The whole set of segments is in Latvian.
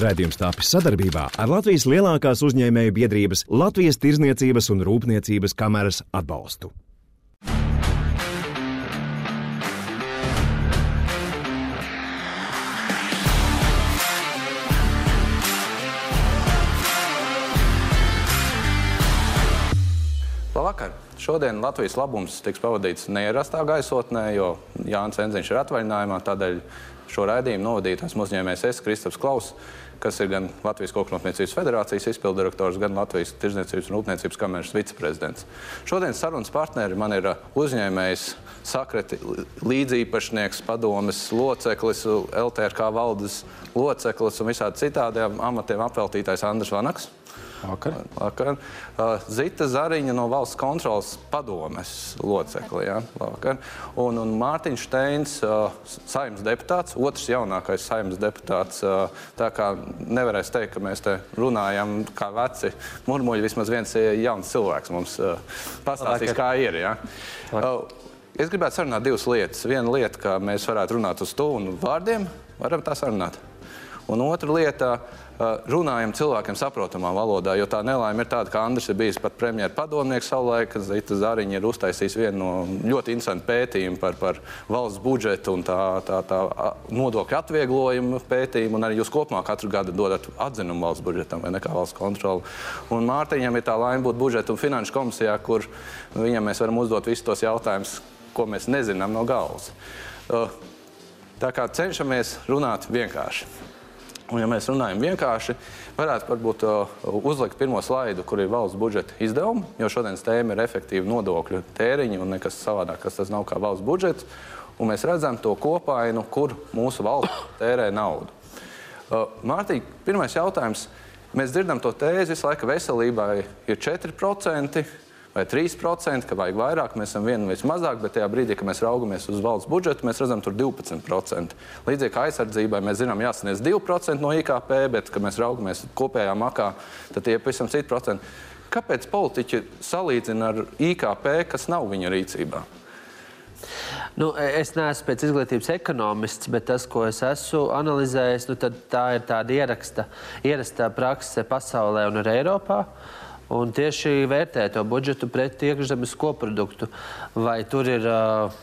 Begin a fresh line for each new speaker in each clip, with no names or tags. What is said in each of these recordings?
Radījums tapis sadarbībā ar Latvijas lielākās uzņēmēju biedrības Latvijas Tirzniecības un Rūpniecības kameras atbalstu.
Labvakar! Šodien Latvijas labums tiks pavadīts neierastā gaisotnē, jo Jānis Enziņš ir atvaļinājumā. Tādēļ šo raidījumu novadīja esmu uzņēmējs es, Kristaps Klaus, kas ir gan Latvijas Koknopniecības federācijas izpildirektors, gan Latvijas Tirzniecības un Rūpniecības kameras viceprezidents. Šodien sarunas partneri man ir uzņēmējs, sakreti līdzīpašnieks, padomes loceklis, LTRK valdes loceklis un visādi citādiem amatiem apveltītais Andris Vanaks.
Vakar.
Vakar. Zita Zariņa no valsts kontrolas padomes locekli. Ja? Vakar. Un, un Mārtiņš Steins, saimnes deputāts, otrs jaunākais saimnes deputāts. Tā kā nevarēs teikt, ka mēs te runājam kā veci murmuļi, vismaz viens jauns cilvēks mums pastāstīs, kā ir. Ja? Uh, es gribētu sarunāt divas lietas. Viena lieta, ka mēs varētu runāt uz to un vārdiem, varam tā sarunāt. Un otra lieta, runājam cilvēkiem saprotamā valodā, jo tā nelaime ir tāda, ka Andris ir bijis pat premjeras padomnieks savulaik, ka Zita Zariņa ir uztaisījis vienu no ļoti interesantu pētījumu par, par valsts budžetu un tā, tā, tā nodokļu atvieglojumu pētījumu, un arī jūs kopumā katru gadu dodat atzinumu valsts budžetam vai nekā valsts kontroli. Un Mārtiņam ir tā laime būt budžeta un finanšu komisijā, kur viņam mēs varam uzdot visus tos jautājumus, ko mēs nezinām no galvas. Tā kā cenšamies runāt vienkārši. Un, ja mēs runājam vienkārši, varētu varbūt uh, uzlikt pirmo slaidu, kur ir valsts budžeta izdevumi, jo šodienas tēma ir efektīva nodokļu tēriņa un nekas savādāk, kas tas nav kā valsts budžets. Un mēs redzam to kopainu, kur mūsu valsts tērē naudu. Uh, Mārtiņ, pirmais jautājums. Mēs dzirdam to tēzi visu laiku, ka veselībai ir 4% vai 3%, ka vajag vairāk, mēs esam viena vai mazāk, bet tajā brīdī, kad mēs raugamies uz valsts budžetu, mēs redzam tur 12%. Līdzīgi kā aizsardzībai mēs zinām, jāsniedz 2% no IKP, bet, kad mēs raugamies kopējā makā, tad tie ir pavisam citi procenti. Kāpēc politiķi salīdzina ar IKP, kas nav viņa rīcībā?
Nu, es neesmu pēc izglītības ekonomists, bet tas, ko es esmu analizējis, nu, tā ir tāda ieraksta, ierastā prakse pasaulē un arī Eiropā. Un tieši vērtē to budžetu pret iekšzemes koproduktu. Vai tur ir uh,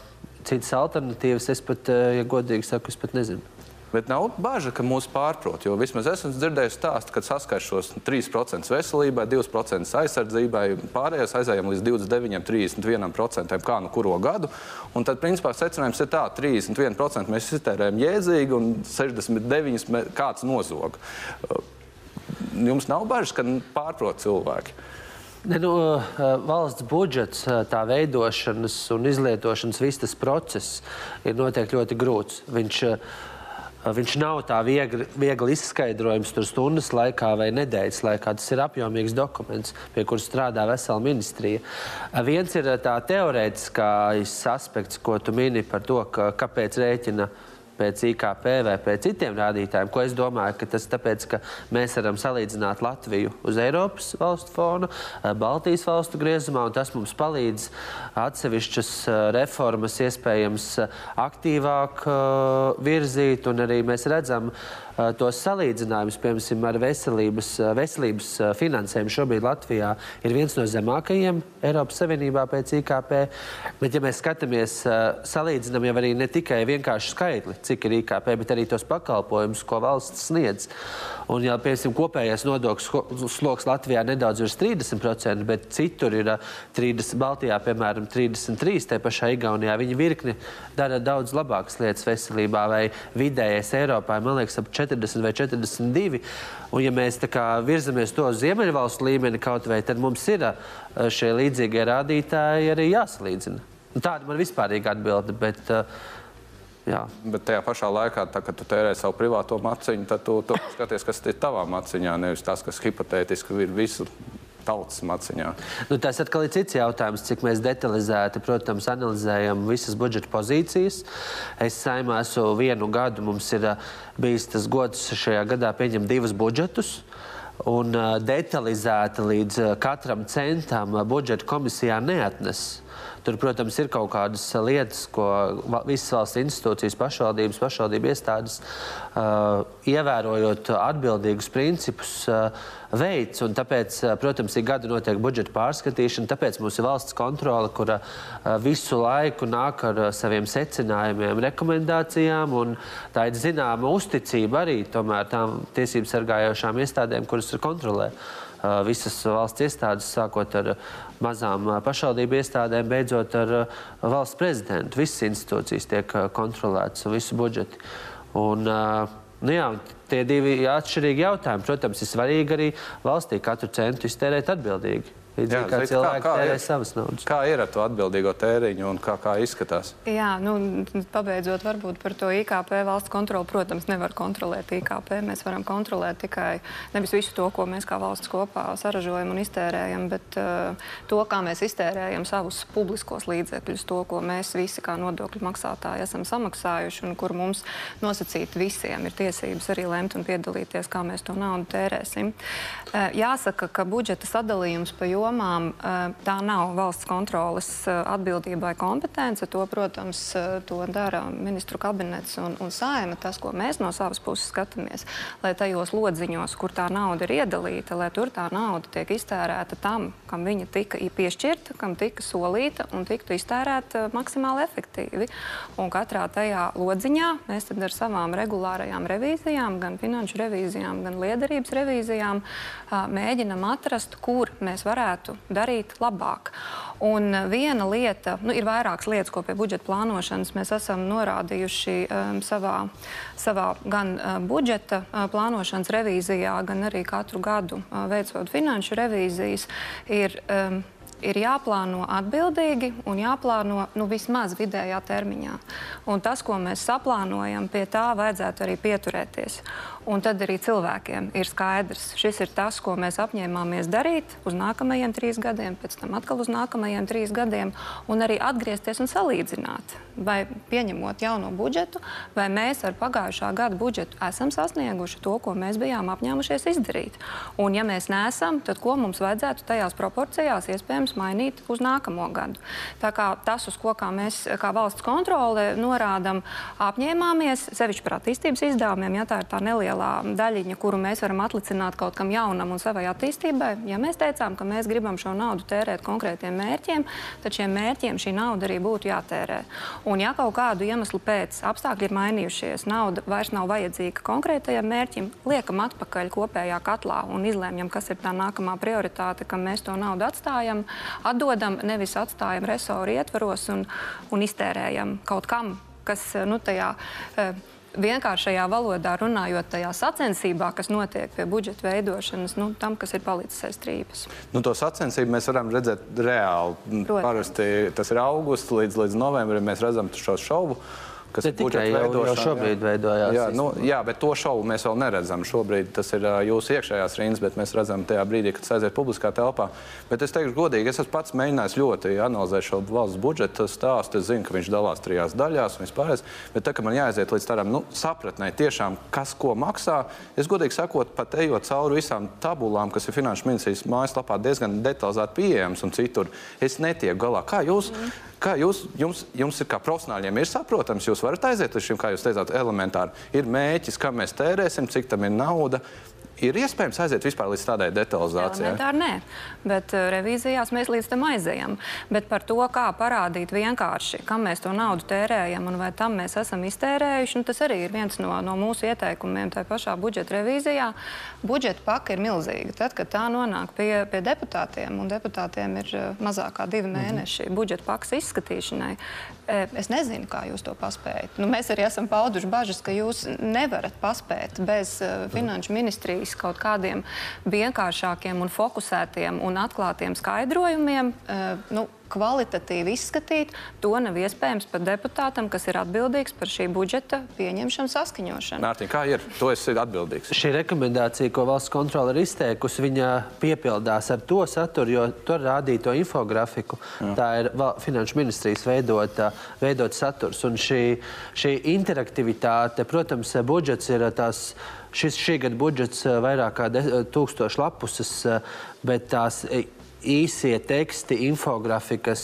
citas alternatīvas? Es pat, ja godīgi saku, es pat nezinu.
Bet nav bažas, ka mūsu pārprot. Jo vismaz es esmu dzirdējis stāstu, kad saskars šos 3% veselībai, 2% aizsardzībai, pārējais aizējām līdz 29, 31% kā nu kuro gadu. Un tad, principā, secinājums ir tā, 31% mēs iztērējam jēdzīgi un 69% kāds nozog. Jums nav bažas, ka pārprot cilvēki.
Ne, nu, eh, valsts budžets, eh, tā veidošanas un izlietošanas viss tas process ir noteikti ļoti grūts. Viņš, uh, Viņš nav tā viegli, viegli izskaidrojams tur stundas laikā vai nedēļas laikā. Tas ir apjomīgs dokuments, pie kura strādā vesela ministrija. Viens ir tā teorētiskais aspekts, ko tu mini par to, ka, kāpēc rēķina pēc IKP vai pēc citiem rādītājiem, ko es domāju, ka tas tāpēc, ka mēs varam salīdzināt Latviju uz Eiropas valstu fona, Baltijas valstu griezumā, un tas mums palīdz atsevišķas reformas iespējams aktīvāk virzīt, un arī mēs redzam, uh, Eh, tos salīdzinājumus, piemēram, ar veselības, eh, veselības eh, finansējumu šobrīd Latvijā ir viens no zemākajiem Eiropas Savienībā pēc IKP. Bet, ja mēs skatāmies, salīdzinām jau arī ne tikai vienkārši skaitli, cik ir IKP, bet arī tos pakalpojumus, ko valsts sniedz. Un, ja, piemēram, kopējais nodokļu sloks Latvijā nedaudz virs 30%, bet citur ir 30, Baltijā, piemēram, 33%, te pašā Igaunijā, viņi virkni dara daudz labākas lietas veselībā vai vidējais Eiropā, man liekas, ap 40%. 40 vai 42. Un, ja mēs virzamies to Ziemeļvalstu līmeni kaut vai, tad mums ir šie līdzīgie rādītāji arī jāsalīdzina. Un tāda man vispārīga atbilde. Bet, Jā.
Bet tajā pašā laikā, tā, kad tu tērē savu privāto maciņu, tad tu, tu skaties, kas ir tavā maciņā, nevis tas, kas hipotētiski ir visu tautas maciņā.
Nu, tas atkal ir cits jautājums, cik mēs detalizēti, protams, analizējam visas budžeta pozīcijas. Es saimā esmu vienu gadu, mums ir bijis tas gods šajā gadā pieņemt divus budžetus. Un detalizēti līdz katram centam budžeta komisijā neatnes. Tur, protams, ir kaut kādas lietas, ko visas valsts institūcijas, pašvaldības, pašvaldību iestādes, uh, ievērojot atbildīgus principus, uh, veids. Tāpēc, protams, ik gadu notiek budžeta pārskatīšana, tāpēc mums ir valsts kontrole, kura visu laiku nāk ar saviem secinājumiem, rekomendācijām. Tā ir zināma uzticība arī tomēr tām tiesību sargājošām iestādēm, kuras ir kontrolē. Visas valsts iestādes, sākot ar mazām pašvaldību iestādēm, beidzot ar valsts prezidentu. Visas institūcijas tiek kontrolētas un visu budžeti. Un, nu jā, tie divi atšķirīgi jautājumi. Protams, ir svarīgi arī valstī katru centu iztērēt atbildīgi. Līdzīgi kā cilvēki kā, kā tērē ir, savas naudas.
Kā ir ar to atbildīgo tēriņu un kā, kā izskatās?
Jā, nu, pabeidzot varbūt par to IKP valsts kontroli, protams, nevar kontrolēt IKP. Mēs varam kontrolēt tikai nevis visu to, ko mēs kā valsts kopā saražojam un iztērējam, bet uh, to, kā mēs iztērējam savus publiskos līdzekļus, to, ko mēs visi kā nodokļu maksātāji esam samaksājuši un kur mums nosacīt visiem ir tiesības arī lemt un piedalīties, kā mēs to naudu tērēsim. Uh, jāsaka, ka budžeta sadalījums pa jomu jomām eh, tā nav valsts kontroles eh, atbildība vai kompetence. To, protams, eh, to dara ministru kabinets un, un saima. Tas, ko mēs no savas puses skatāmies, lai tajos lodziņos, kur tā nauda ir iedalīta, lai tur tā nauda tiek iztērēta tam, kam viņa tika piešķirta, kam tika solīta un tiktu iztērēta maksimāli efektīvi. Un katrā tajā lodziņā mēs ar savām regulārajām revīzijām, gan finanšu revīzijām, gan liederības revīzijām, mēģinam atrast, kur mēs varētu varētu darīt labāk. Un viena lieta, nu, ir vairākas lietas, ko pie budžeta plānošanas mēs esam norādījuši um, savā, savā gan uh, budžeta uh, plānošanas revīzijā, gan arī katru gadu uh, veicot finanšu revīzijas. Ir, um, ir jāplāno atbildīgi un jāplāno nu, vismaz vidējā termiņā. Un tas, ko mēs saplānojam, pie tā vajadzētu arī pieturēties. Un tad arī cilvēkiem ir skaidrs, šis ir tas, ko mēs apņēmāmies darīt uz nākamajiem trīs gadiem, pēc tam atkal uz nākamajiem trīs gadiem, un arī atgriezties un salīdzināt, vai pieņemot jauno budžetu, vai mēs ar pagājušā gada budžetu esam sasnieguši to, ko mēs bijām apņēmušies izdarīt. Un, ja mēs neesam, tad ko mums vajadzētu tajās proporcijās iespējams mainīt uz nākamo gadu? Tā kā tas, uz ko kā mēs, kā valsts kontrole, norādām, apņēmāmies, sevišķi par attīstības izdevumiem, ja tā ir tā neliela nelielā daļiņa, kuru mēs varam atlicināt kaut kam jaunam un savai attīstībai. Ja mēs teicām, ka mēs gribam šo naudu tērēt konkrētiem mērķiem, tad šiem mērķiem šī nauda arī būtu jātērē. Un ja kaut kādu iemeslu pēc apstākļi ir mainījušies, nauda vairs nav vajadzīga konkrētajam mērķim, liekam atpakaļ kopējā katlā un izlēmjam, kas ir tā nākamā prioritāte, kam mēs to naudu atstājam, atdodam, nevis atstājam resoru ietvaros un, un iztērējam kaut kam, kas nu, tajā. Uh, vienkāršajā valodā runājot, tajā sacensībā, kas notiek pie budžeta veidošanas, nu, tam, kas ir palicis aiz strīpas.
Nu, to sacensību mēs varam redzēt reāli. Protams. Parasti tas ir augusts līdz, līdz novembrim. Mēs redzam šo šovu
kas ir tikai jau, jau šobrīd jā. veidojās.
Jā, nu, jā, bet to šovu mēs vēl neredzam. Šobrīd tas ir jūsu iekšējās rindas, bet mēs redzam tajā brīdī, kad tas aiziet publiskā telpā. Bet es teikšu godīgi, es esmu pats mēģinājis ļoti analizēt šo valsts budžeta stāstu. Es zinu, ka viņš dalās trijās daļās un vispār. Bet tā, ka man jāaiziet līdz tādam nu, sapratnē, tiešām, kas ko maksā, es godīgi sakot, pat ejot cauri visām tabulām, kas ir Finanšu ministrijas mājaslapā diezgan detalizēti pieejamas un citur, es netieku galā. Kā jūs? Mm. Kā jūs, jums, jums ir kā profesionāļiem, ir saprotams, jūs varat aiziet uz šiem, kā jūs teicāt, elementāri. Ir mēķis, kam mēs tērēsim, cik tam ir nauda. Ir iespējams aiziet vispār līdz tādai detalizācijai?
Tā nē, bet uh, revīzijās mēs līdz tam aizējam. Bet par to, kā parādīt vienkārši, kam mēs to naudu tērējam un vai tam mēs esam iztērējuši, nu, tas arī ir viens no, no mūsu ieteikumiem tajā pašā budžeta revīzijā. Budžeta paka ir milzīga. Tad, kad tā nonāk pie, pie deputātiem, un deputātiem ir uh, mazāk kā divi mhm. mēneši mm -hmm. budžeta pakas izskatīšanai, e, es nezinu, kā jūs to paspējat. Nu, mēs arī esam pauduši bažas, ka jūs nevarat paspēt bez finanšu ministrijas līdz kaut kādiem vienkāršākiem un fokusētiem un atklātiem skaidrojumiem. Uh, nu, kvalitatīvi izskatīt, to nav iespējams pat deputātam, kas ir atbildīgs par šī budžeta pieņemšanu, saskaņošanu.
Mārtiņ, kā ir? To es esmu atbildīgs.
Šī rekomendācija, ko valsts kontrole ir izteikusi, viņa piepildās ar to saturu, jo tur rādīja to infografiku. Jā. Tā ir Finanšu ministrijas veidota, veidot saturs. Un šī, šī interaktivitāte, protams, budžets ir tās Šis šī gada budžets vairāk kā eh, tūkstoši lapuses, bet tās īsie teksti, infografikas,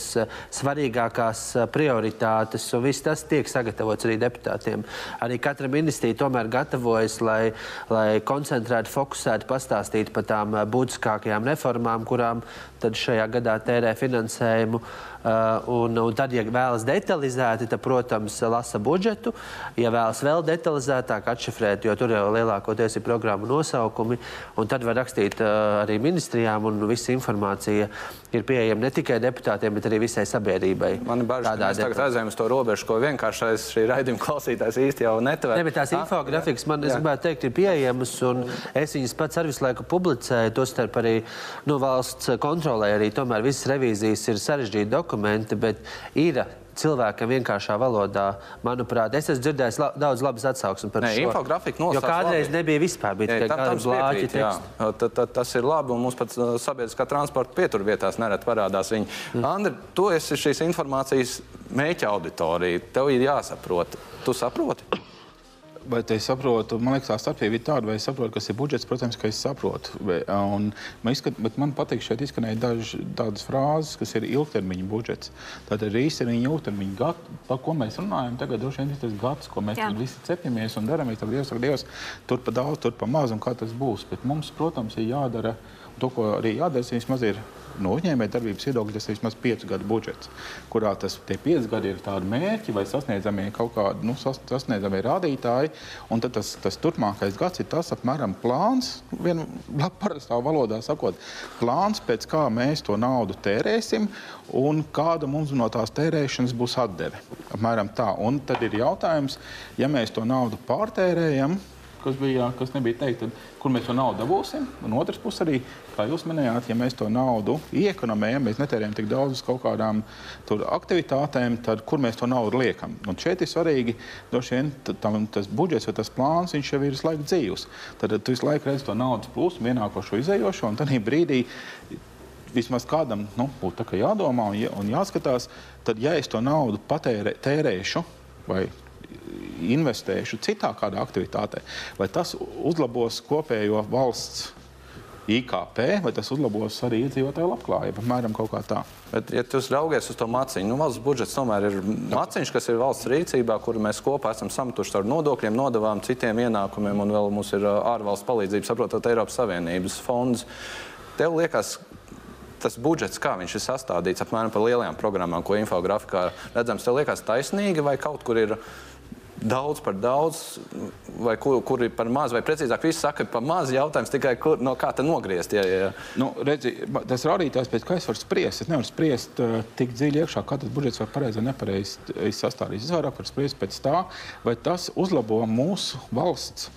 svarīgākās prioritātes, un viss tas tiek sagatavots arī deputātiem. Arī katra ministrija tomēr gatavojas, lai, lai koncentrēti, fokusēti pastāstītu par tām būtiskākajām reformām, kurām tad šajā gadā tērē finansējumu. Uh, un, un tad, ja vēlas detalizēti, tad, protams, lasa budžetu. Ja vēlas vēl detalizētāk atšifrēt, jo tur jau lielākoties ir programmu nosaukumi, un tad var rakstīt uh, arī ministrijām, un visa informācija ir pieejama ne tikai deputātiem, bet arī visai sabiedrībai.
Man ir bažas, ka mēs tagad aizējām uz to robežu, ko vienkāršais šī raidījuma klausītājs īsti jau netver.
Ne, bet tās infografikas man, es gribētu teikt, ir pieejamas, un es viņas pats ar visu laiku publicēju, tostarp arī nu, valsts kontrolē arī tomēr visas revīzijas ir sarežģīti dokumenti, bet ir cilvēkam vienkāršā valodā, manuprāt, es esmu dzirdējis la daudz labas atsauksmes par šo.
infografika nosauc
Jo kādreiz
labi.
nebija vispār, bija tikai kādi blāķi
ta- Tas ir labi, un mums pat uh, sabiedriskā transporta pieturvietās nereti parādās viņi. Mm. Andri, tu esi šīs informācijas mēķa auditorija. Tev ir jāsaprot. Tu saproti?
Vai es saprotu, man liekas, tā starpība ir tāda, vai es saprotu, kas ir budžets. Protams, ka es saprotu. Vai- Un, man, izskat, bet man patīk, šeit izskanēja dažas tādas frāzes, kas ir ilgtermiņa budžets. Tātad ir īstermiņa, ilgtermiņa gads, par ko mēs runājam. Tagad droši vien ir tas gads, ko mēs visi cepjamies un darām. Tad Dievs, ak, Dievs, tur pa daudz, tur pa maz un kā tas būs. Bet mums, protams, ir jādara to, ko arī jādara. Vismaz ir no uzņēmēja darbības viedokļa, tas ir vismaz piecu gadu budžets, kurā tas tie pieci gadi ir tādi mērķi vai sasniedzamie kaut kādi nu, sas, sasniedzamie rādītāji. Un tad tas, tas turpmākais gads ir tas apmēram plāns, vienu parastā valodā sakot, plāns, pēc kā mēs to naudu tērēsim un kāda mums no tās tērēšanas būs atdeve. Apmēram tā. Un tad ir jautājums, ja mēs to naudu pārtērējam, kas, bija, kas nebija teikt, tad, kur mēs to naudu dabūsim. Un otrs puses arī, kā jūs minējāt, ja mēs to naudu iekonomējam, mēs netērējam tik daudz uz kaut kādām aktivitātēm, tad kur mēs to naudu liekam? Un šeit ir svarīgi, droši vien tam, tas budžets vai tas plāns, viņš jau ir visu laiku dzīvs. Tad tu visu laiku redzi to naudas plūsmu, ienākošo, izējošo, un tad brīdī vismaz kādam nu, būtu kā jādomā un, jā- un jāskatās, tad, ja es to naudu patērē, tērēšu vai investēšu citā kādā aktivitātē, vai tas uzlabos kopējo valsts IKP, vai tas uzlabos arī iedzīvotāju labklājību, apmēram kaut kā tā.
Bet, ja tu raugies uz to maciņu, nu, valsts budžets tomēr ir maciņš, kas ir valsts rīcībā, kuru mēs kopā esam sametuši ar nodokļiem, nodevām, citiem ienākumiem, un vēl mums ir ārvalstu palīdzība, saprotot, Eiropas Savienības fonds. Tev liekas, tas budžets, kā viņš ir sastādīts, apmēram par lielajām programmām, ko infografikā redzams, tev liekas taisnīgi vai kaut kur ir daudz par daudz, vai kur, kur ir par maz, vai precīzāk, viss saka, par maz jautājums tikai, kur, no kā te nogriezt. Ja, ja.
Nu, redzi, tas rādītājs, pēc kā es varu spriest, es nevaru spriest uh, tik dziļi iekšā, kā tas budžets var pareizi vai nepareizi sastādīts. Es vairāk varu spriest pēc tā, vai tas uzlabo mūsu valsts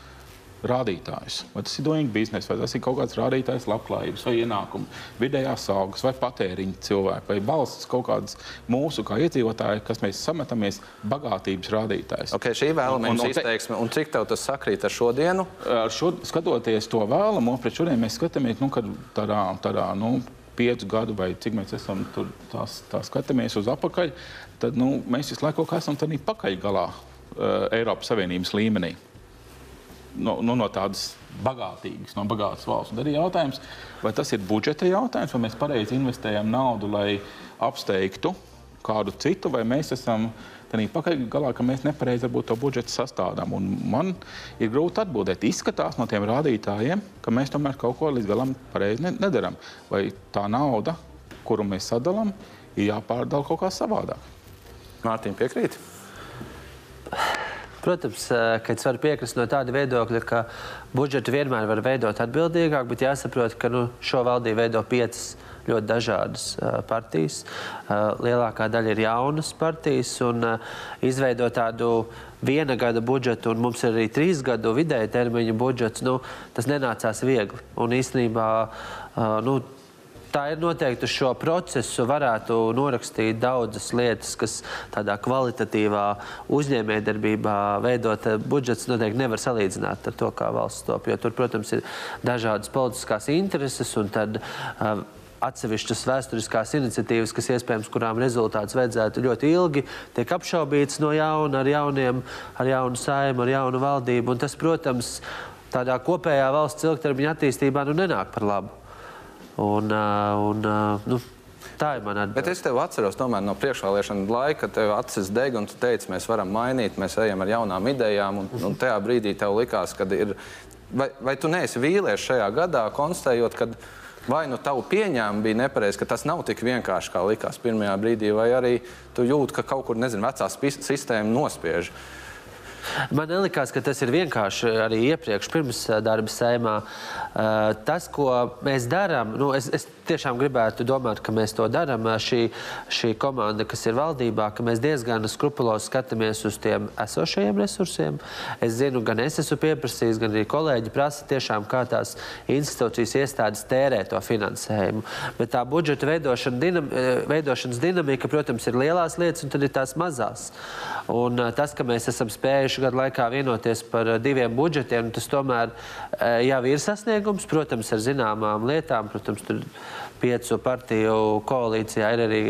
rādītājus. Vai tas ir doing business, vai tas ir kaut kāds rādītājs labklājības, vai ienākumu, vidējās algas, vai patēriņa cilvēku, vai balsts kaut kādas mūsu kā iedzīvotāji, kas mēs sametamies bagātības rādītājs.
Okay, šī
un te-
izteiksme, un cik tev tas sakrīt ar šodienu?
Ar šo, skatoties to vēlamo, pret šodien mēs skatāmies nu, kad tādā, tādā nu, piecu gadu vai cik mēs esam tur tās, tā skatāmies uz apakaļ, tad nu, mēs visu laiku esam tādā pakaļgalā uh, Eiropas Savienības līmenī. No, nu, no tādas bagātīgas, no bagātas valsts. Tad ir jautājums, vai tas ir budžeta jautājums, vai mēs pareizi investējam naudu, lai apsteigtu kādu citu, vai mēs esam pakaļgalā, ka mēs nepareizi to budžetu sastādām. Un man ir grūti atbildēt. Izskatās no tiem rādītājiem, ka mēs tomēr kaut ko līdz galam pareizi ne- nedarām. Vai tā nauda, kuru mēs sadalām, ir jāpārdala kaut kā savādāk.
Mārtiņa piekrīt.
Protams, eh, ka es varu piekrist no tāda viedokļa, ka budžetu vienmēr var veidot atbildīgāk, bet jāsaprot, ka nu, šo valdību veido piecas ļoti dažādas uh, partijas. Uh, lielākā daļa ir jaunas partijas un izveidot tādu viena gada budžetu, un mums ir arī trīs gadu vidēja termiņa budžets. Nu, tas nenācās viegli. Un īstenībā nu, Tā ir noteikti uz šo procesu varētu norakstīt daudzas lietas, kas tādā kvalitatīvā uzņēmējdarbībā veidot eh, budžets noteikti nevar salīdzināt ar to, kā valsts top. Jo tur, protams, ir dažādas politiskās intereses un tad uh, atsevišķas vēsturiskās iniciatīvas, kas iespējams, kurām rezultāts vajadzētu ļoti ilgi, tiek apšaubīts no jauna ar jauniem, ar jaunu saimu, ar jaunu valdību. Un tas, protams, tādā kopējā valsts ilgtermiņa attīstībā nu nenāk par labu. Un, un, nu, Tā ir mana atbilde.
Bet es tev atceros tomēr, no priekšvēlēšana laika, kad tev acis deg un tu teici, mēs varam mainīt, mēs ejam ar jaunām idejām. Un, un tajā brīdī tev likās, ka ir. Vai, vai tu neesi vīlies šajā gadā, konstatējot, ka vai nu tavu pieņēmumu bija nepareizi, ka tas nav tik vienkārši, kā likās pirmajā brīdī, vai arī tu jūti, ka kaut kur, nezinu, vecā sistēma nospiež.
Man liekas, ka tas ir vienkārši arī iepriekš, pirms darba sējumā. Tas, ko mēs darām, nu, es, es tiešām gribētu domāt, ka mēs to darām. Šī, šī komanda, kas ir valdībā, ka mēs diezgan skrupulozi skatāmies uz tiem esošajiem resursiem. Es zinu, gan es esmu pieprasījis, gan arī kolēģi prasa tiešām, kā tās institūcijas iestādes tērē to finansējumu. Bet tā budžeta veidošana, dinam, veidošanas dinamika, protams, ir lielās lietas un tad ir tās mazās. Un tas, ka mēs esam spējuši gadu laikā vienoties par diviem budžetiem, tas tomēr jau ir sasniegums, protams, ar zināmām lietām. Protams, tur piecu partiju koalīcijā ir arī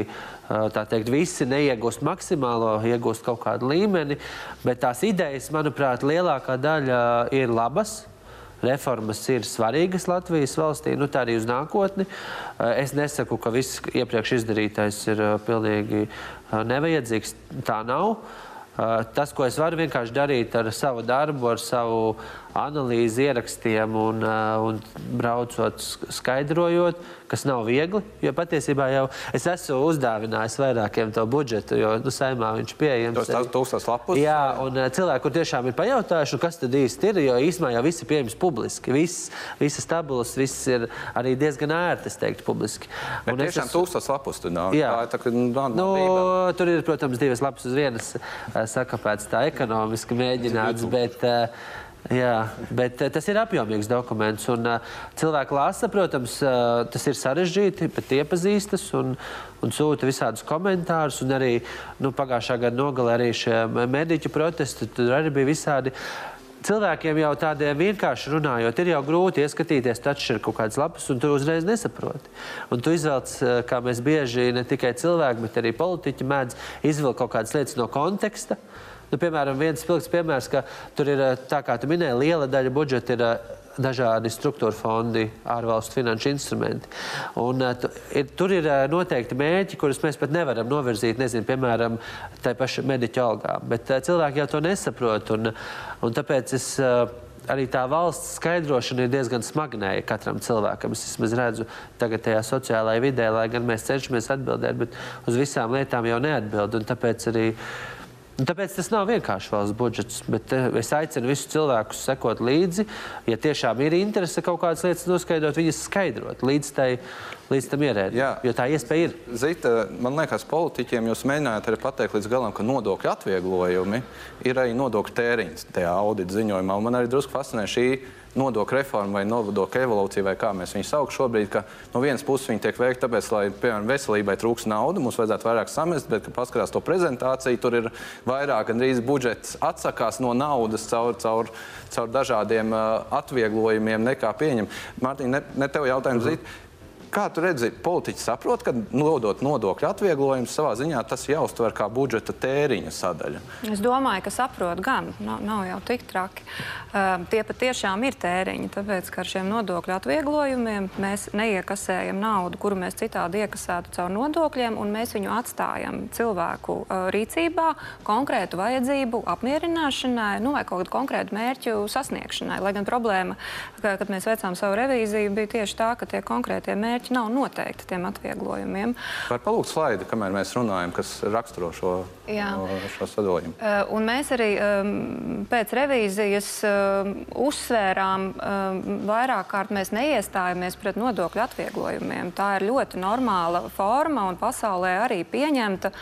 tā teikt, visi neiegūst maksimālo, iegūst kaut kādu līmeni, bet tās idejas, manuprāt, lielākā daļa ir labas. Reformas ir svarīgas Latvijas valstī, nu tā arī uz nākotni. Es nesaku, ka viss iepriekš izdarītais ir pilnīgi nevajadzīgs. Tā nav. Tas, ko es varu vienkārši darīt ar savu darbu, ar savu analīzi, ierakstiem un, un braucot, skaidrojot, kas nav viegli. Jo patiesībā jau es esmu uzdāvinājis vairākiem to budžetu, jo nu, saimā viņš ir pieejams.
Tas ir tūkstoš lapus.
Jā, un cilvēki, kur tiešām ir pajautājuši, kas tad īsti ir, jo īsumā jau viss ir pieejams publiski. Viss, visas tabulas, viss ir arī diezgan ērti, es teiktu, publiski.
Bet un tiešām esmu... tūkstoš lapus tur nav.
Jā,
tā, tā, nu,
nu, tur ir, protams, divas lapas uz vienas sakapēts tā ekonomiski mēģināts, bet uh, Jā, bet tas ir apjomīgs dokuments. Un, uh, cilvēki lasa, protams, uh, tas ir sarežģīti, bet iepazīstas un, un sūta visādus komentārus. Un arī nu, pagājušā gada nogalē arī šie mediķu protesti, tur arī bija visādi. Cilvēkiem jau tādiem vienkārši runājot, ir jau grūti ieskatīties, taču ir kaut kādas lapas, un tu uzreiz nesaproti. Un tu izvelc, kā mēs bieži ne tikai cilvēki, bet arī politiķi mēdz izvilkt kaut kādas lietas no konteksta. Nu, piemēram, viens spilgts piemērs, ka tur ir, tā kā tu minēji, liela daļa budžeta ir dažādi struktūra fondi, ārvalstu finanšu instrumenti. Un, tu, ir, tur ir noteikti mērķi, kurus mēs pat nevaram novirzīt, nezinu, piemēram, tai pašai mediķa algām. Bet cilvēki jau to nesaprot. Un, un tāpēc es arī tā valsts skaidrošana ir diezgan smagnēja katram cilvēkam. Es vismaz redzu tagad tajā sociālajā vidē, lai gan mēs cenšamies atbildēt, bet uz visām lietām jau neatbild. Tāpēc arī Un tāpēc tas nav vienkārši valsts budžets, bet eh, es aicinu visus cilvēkus sekot līdzi. Ja tiešām ir interese kaut kādas lietas noskaidrot, viņas skaidrot līdz, tai, līdz tam ierēdnim. Jo tā iespēja ir.
Zita, man liekas, politiķiem jūs mēģinājāt arī pateikt līdz galam, ka nodokļu atvieglojumi ir arī nodokļu tēriņš tajā audita ziņojumā. Un man arī drusku fascinē šī nodokļu reforma vai nodokļu evolūcija, vai kā mēs viņu saucam šobrīd, ka no vienas puses viņi tiek veikti tāpēc, lai, piemēram, veselībai trūks nauda, mums vajadzētu vairāk samest, bet, kad paskatās to prezentāciju, tur ir vairāk gandrīz budžets atsakās no naudas caur, caur, caur dažādiem uh, atvieglojumiem nekā pieņem. Mārtiņ, ne, ne tev jautājums, mm -hmm. Kā tu redzi, politiķi saprot, ka nodot nodokļu atvieglojumus savā ziņā tas jāuztver kā budžeta tēriņa sadaļa?
Es domāju, ka saprot gan. Nav, nav jau tik traki. Uh, tie patiešām ir tēriņi, tāpēc, ka ar šiem nodokļu atvieglojumiem mēs neiekasējam naudu, kuru mēs citādi iekasētu caur nodokļiem, un mēs viņu atstājam cilvēku uh, rīcībā konkrētu vajadzību apmierināšanai nu, vai kaut kādu konkrētu mērķu sasniegšanai. Lai gan problēma, ka, kad mēs veicām savu revīziju, bija tieši tā, ka tie konkrētie mērķi mērķi nav noteikti tiem atvieglojumiem.
Var palūgt slaidu, kamēr mēs runājam, kas raksturo šo, Jā. šo sadalījumu.
Un mēs arī pēc revīzijas uzsvērām vairāk kārt, mēs neiestājamies pret nodokļu atvieglojumiem. Tā ir ļoti normāla forma un pasaulē arī pieņemta,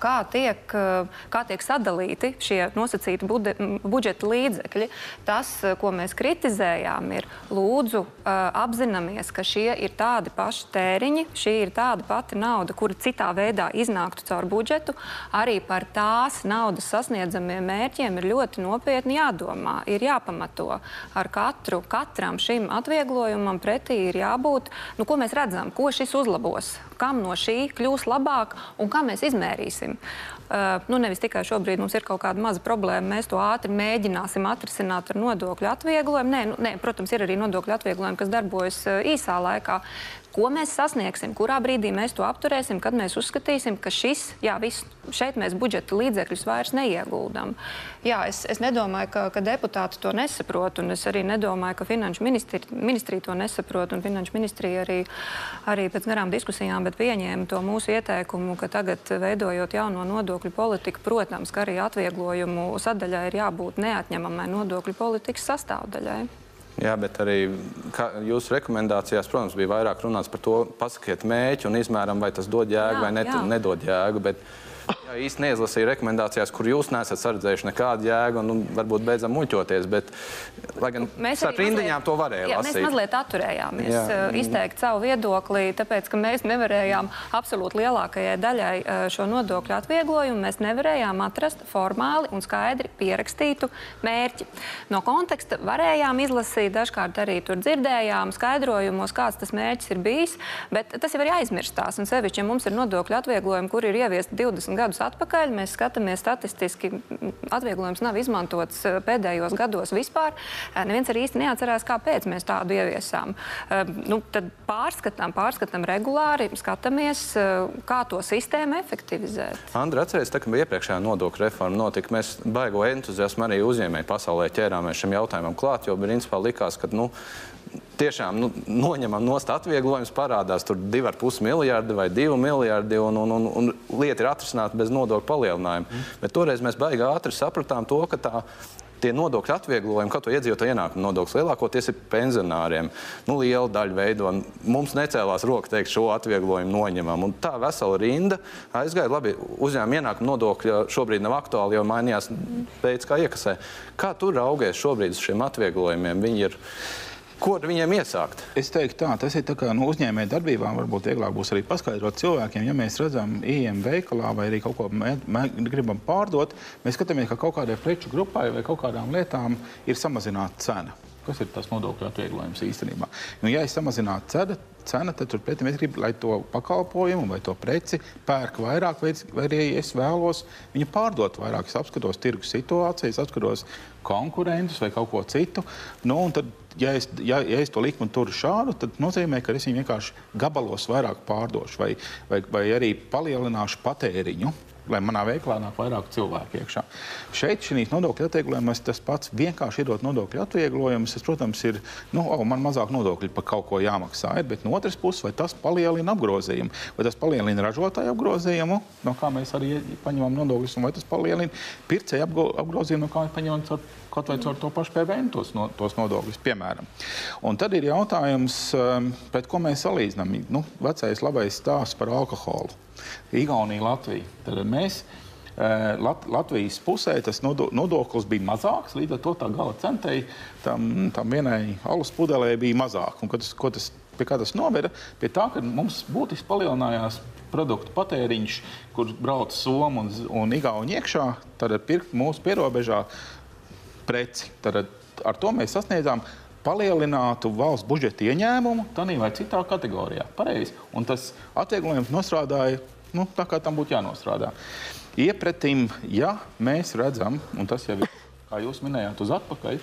kā, tiek, kā tiek sadalīti šie nosacīti bude, budžeta līdzekļi. Tas, ko mēs kritizējām, ir lūdzu apzināmies, ka šie ir tādi tādi paši tēriņi, šī ir tāda pati nauda, kura citā veidā iznāktu caur budžetu. Arī par tās naudas sasniedzamiem mērķiem ir ļoti nopietni jādomā, ir jāpamato. Ar katru, katram šim atvieglojumam pretī ir jābūt, nu, ko mēs redzam, ko šis uzlabos, kam no šī kļūs labāk un kā mēs izmērīsim. Uh, nu, nevis tikai šobrīd mums ir kaut kāda maza problēma, mēs to ātri mēģināsim atrisināt ar nodokļu atvieglojumu. Nē, nu, nē, protams, ir arī nodokļu atvieglojumi, kas darbojas uh, īsā laikā. Ko mēs sasniegsim, kurā brīdī mēs to apturēsim, kad mēs uzskatīsim, ka šis, jā, viss, šeit mēs budžeta līdzekļus vairs neieguldam. Jā, es, es nedomāju, ka, ka deputāti to nesaprot, un es arī nedomāju, ka finanšu ministri, ministrija to nesaprot, un finanšu ministrija arī, arī pēc garām diskusijām pieņēma to mūsu ieteikumu, ka tagad, veidojot jauno nodokļu politiku, protams, ka arī atvieglojumu sadaļai ir jābūt neatņemamai nodokļu politikas sastāvdaļai.
Jā, bet arī jūsu rekomendācijās, protams, bija vairāk runāts par to, pasakiet mēķi un izmēram, vai tas dod jēgu jā, vai net, nedod jēgu. Bet Jā, īsti neizlasīju rekomendācijās, kur jūs nesat sardzējuši nekādu jēgu, un nu, varbūt beidzam muļķoties. Bet, lai gan mēs ar rindiņām to varējām.
Jā, mēs mazliet atturējāmies jā. Izteikt savu viedokli, tāpēc, ka mēs nevarējām absolūti lielākajai daļai šo nodokļu atvieglojumu. Mēs nevarējām atrast formāli un skaidri pierakstītu mērķi. No konteksta varējām izlasīt, dažkārt arī tur dzirdējām skaidrojumos, kāds tas mērķis ir bijis, bet tas jau ir aizmirstās. Un sevišķi, ja mums ir nodokļu atvieglojumi, kur ir ieviesti 20 gadus atpakaļ. Mēs skatāmies statistiski, atvieglojums nav izmantots eh, pēdējos gados vispār. Eh, neviens arī īsti neatcerās, kāpēc mēs tādu ieviesām. Eh, nu, tad pārskatām, pārskatām regulāri, skatāmies, kā to sistēmu efektivizēt.
Andra, atcerieties, tā, ka iepriekšējā nodokļu reforma notika, mēs baigo entuziasmu arī uzņēmēju pasaulē ķērāmies šim jautājumam klāt, jo principā likās, ka, nu, tiešām nu, noņemam nost atvieglojums, parādās tur 2,5 miljardi vai 2 miljardi, un, un, un, un lieta ir atrisināta bez nodokļu palielinājuma. Mm. Bet toreiz mēs baigi ātri sapratām to, ka tā tie nodokļu atvieglojumi, kā to iedzīvotāju ienākumu nodoklis, lielākoties ir pensionāriem. Nu, liela daļa veido. Mums necēlās roka teikt, šo atvieglojumu noņemam. Un tā vesela rinda aizgāja. Labi, uzņēmuma ienākuma nodokļa šobrīd nav aktuāli, jo mainījās veids, kā iekasē. Kā tur raugies šobrīd uz šiem atvieglojumiem? Viņi ir Ko viņiem iesākt?
Es teiktu, tā, tas ir tā kā no nu, uzņēmēja darbībām. Varbūt vieglāk būs arī paskaidrot cilvēkiem, ja mēs redzam, ejam veikalā vai arī kaut ko gribam pārdot, mēs skatāmies, ka kaut kādai preču grupai vai kaut kādām lietām ir samazināta cena. Kas ir tas nodokļu atvieglojums īstenībā? Nu, ja es samazinātu cenu, cena, tad turpretī mēs gribam, lai to pakalpojumu vai to preci pērk vairāk, vai, arī es vēlos viņu pārdot vairāk. Es apskatos tirgus situāciju, es apskatos konkurentus vai kaut ko citu. Nu, tad ja es, ja, ja es to likmi turu šādu, tad nozīmē, ka es viņu vienkārši gabalos vairāk pārdošu vai, vai, vai arī palielināšu patēriņu lai manā veiklā nāk vairāk cilvēku iekšā. Šeit, šīs nodokļu atvieglojumos, tas pats vienkārši iedot nodokļu atvieglojumus. Tas, protams, ir, nu, oh, man mazāk nodokļu par kaut ko jāmaksā, ir, bet no otras puses, vai tas palielina apgrozījumu, vai tas palielina ražotāju apgrozījumu, no kā mēs arī paņemam nodokļus, un vai tas palielina pircēju apgrozījumu, no kā mēs paņemam caur kaut vai caur to pašu PVN tos, no, tos nodokļus, piemēram. Un tad ir jautājums, um, pret ko mēs salīdzinām. Nu, vecais labais stāsts par alkoholu. Igaunija, Latvija. Tad mēs uh, Lat Latvijas pusē tas nodoklis bija mazāks, līdz ar to tā gala centei tam, tam vienai alus pudelē bija mazāk. Un, tas, tas, pie kā tas noveda? Pie tā, ka mums būtiski palielinājās produktu patēriņš, kurš brauc Somu un, un Igauni iekšā, tad pirkt mūsu pierobežā preci. Tad ar to mēs sasniedzām palielinātu valsts budžeta ieņēmumu tādā vai citā kategorijā. Pareizi. Un tas atvieglojums nostrādāja nu, tā, kā tam būtu jānostrādā. Iepratim, ja mēs redzam, un tas jau ir kā jūs minējāt, uz atpakaļ,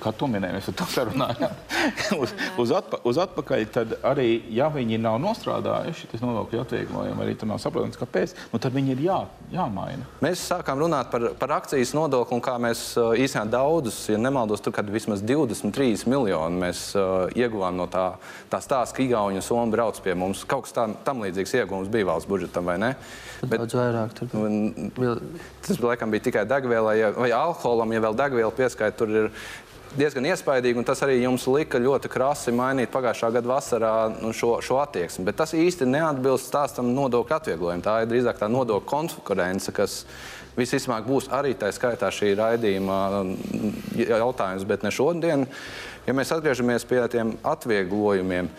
kā to minējām, mēs ar to sarunājām, uz, uz, atpa, uz atpakaļ, tad arī, ja viņi nav nostrādājuši, tas nodokļu atvieglojumi, arī tur nav saprotams, kāpēc, nu tad viņi ir jā, jāmaina.
Mēs sākām runāt par, par akcijas nodokli un kā mēs īstenībā daudzus, ja nemaldos, tur kad vismaz 23 miljoni mēs uh, ieguvām no tā, tā stāsta, ka Igauni un Somi brauc pie mums. Kaut kas tam, tam līdzīgs ieguvums bija valsts budžetam, vai ne?
Bet, daudz vairāk. Tur.
Un, tas, laikam, bija tikai degvielai vai alkoholam, ja vēl degvielu pieskaita, tur ir diezgan iespaidīgi, un tas arī jums lika ļoti krasi mainīt pagājušā gada vasarā nu, šo, šo attieksmi. Bet tas īsti neatbilst stāstam nodokļu atvieglojumu. Tā ir drīzāk tā nodokļu konkurence, kas visticamāk būs arī tā skaitā šī raidījuma mm, jautājums, bet ne šodien. Ja mēs atgriežamies pie tiem atvieglojumiem,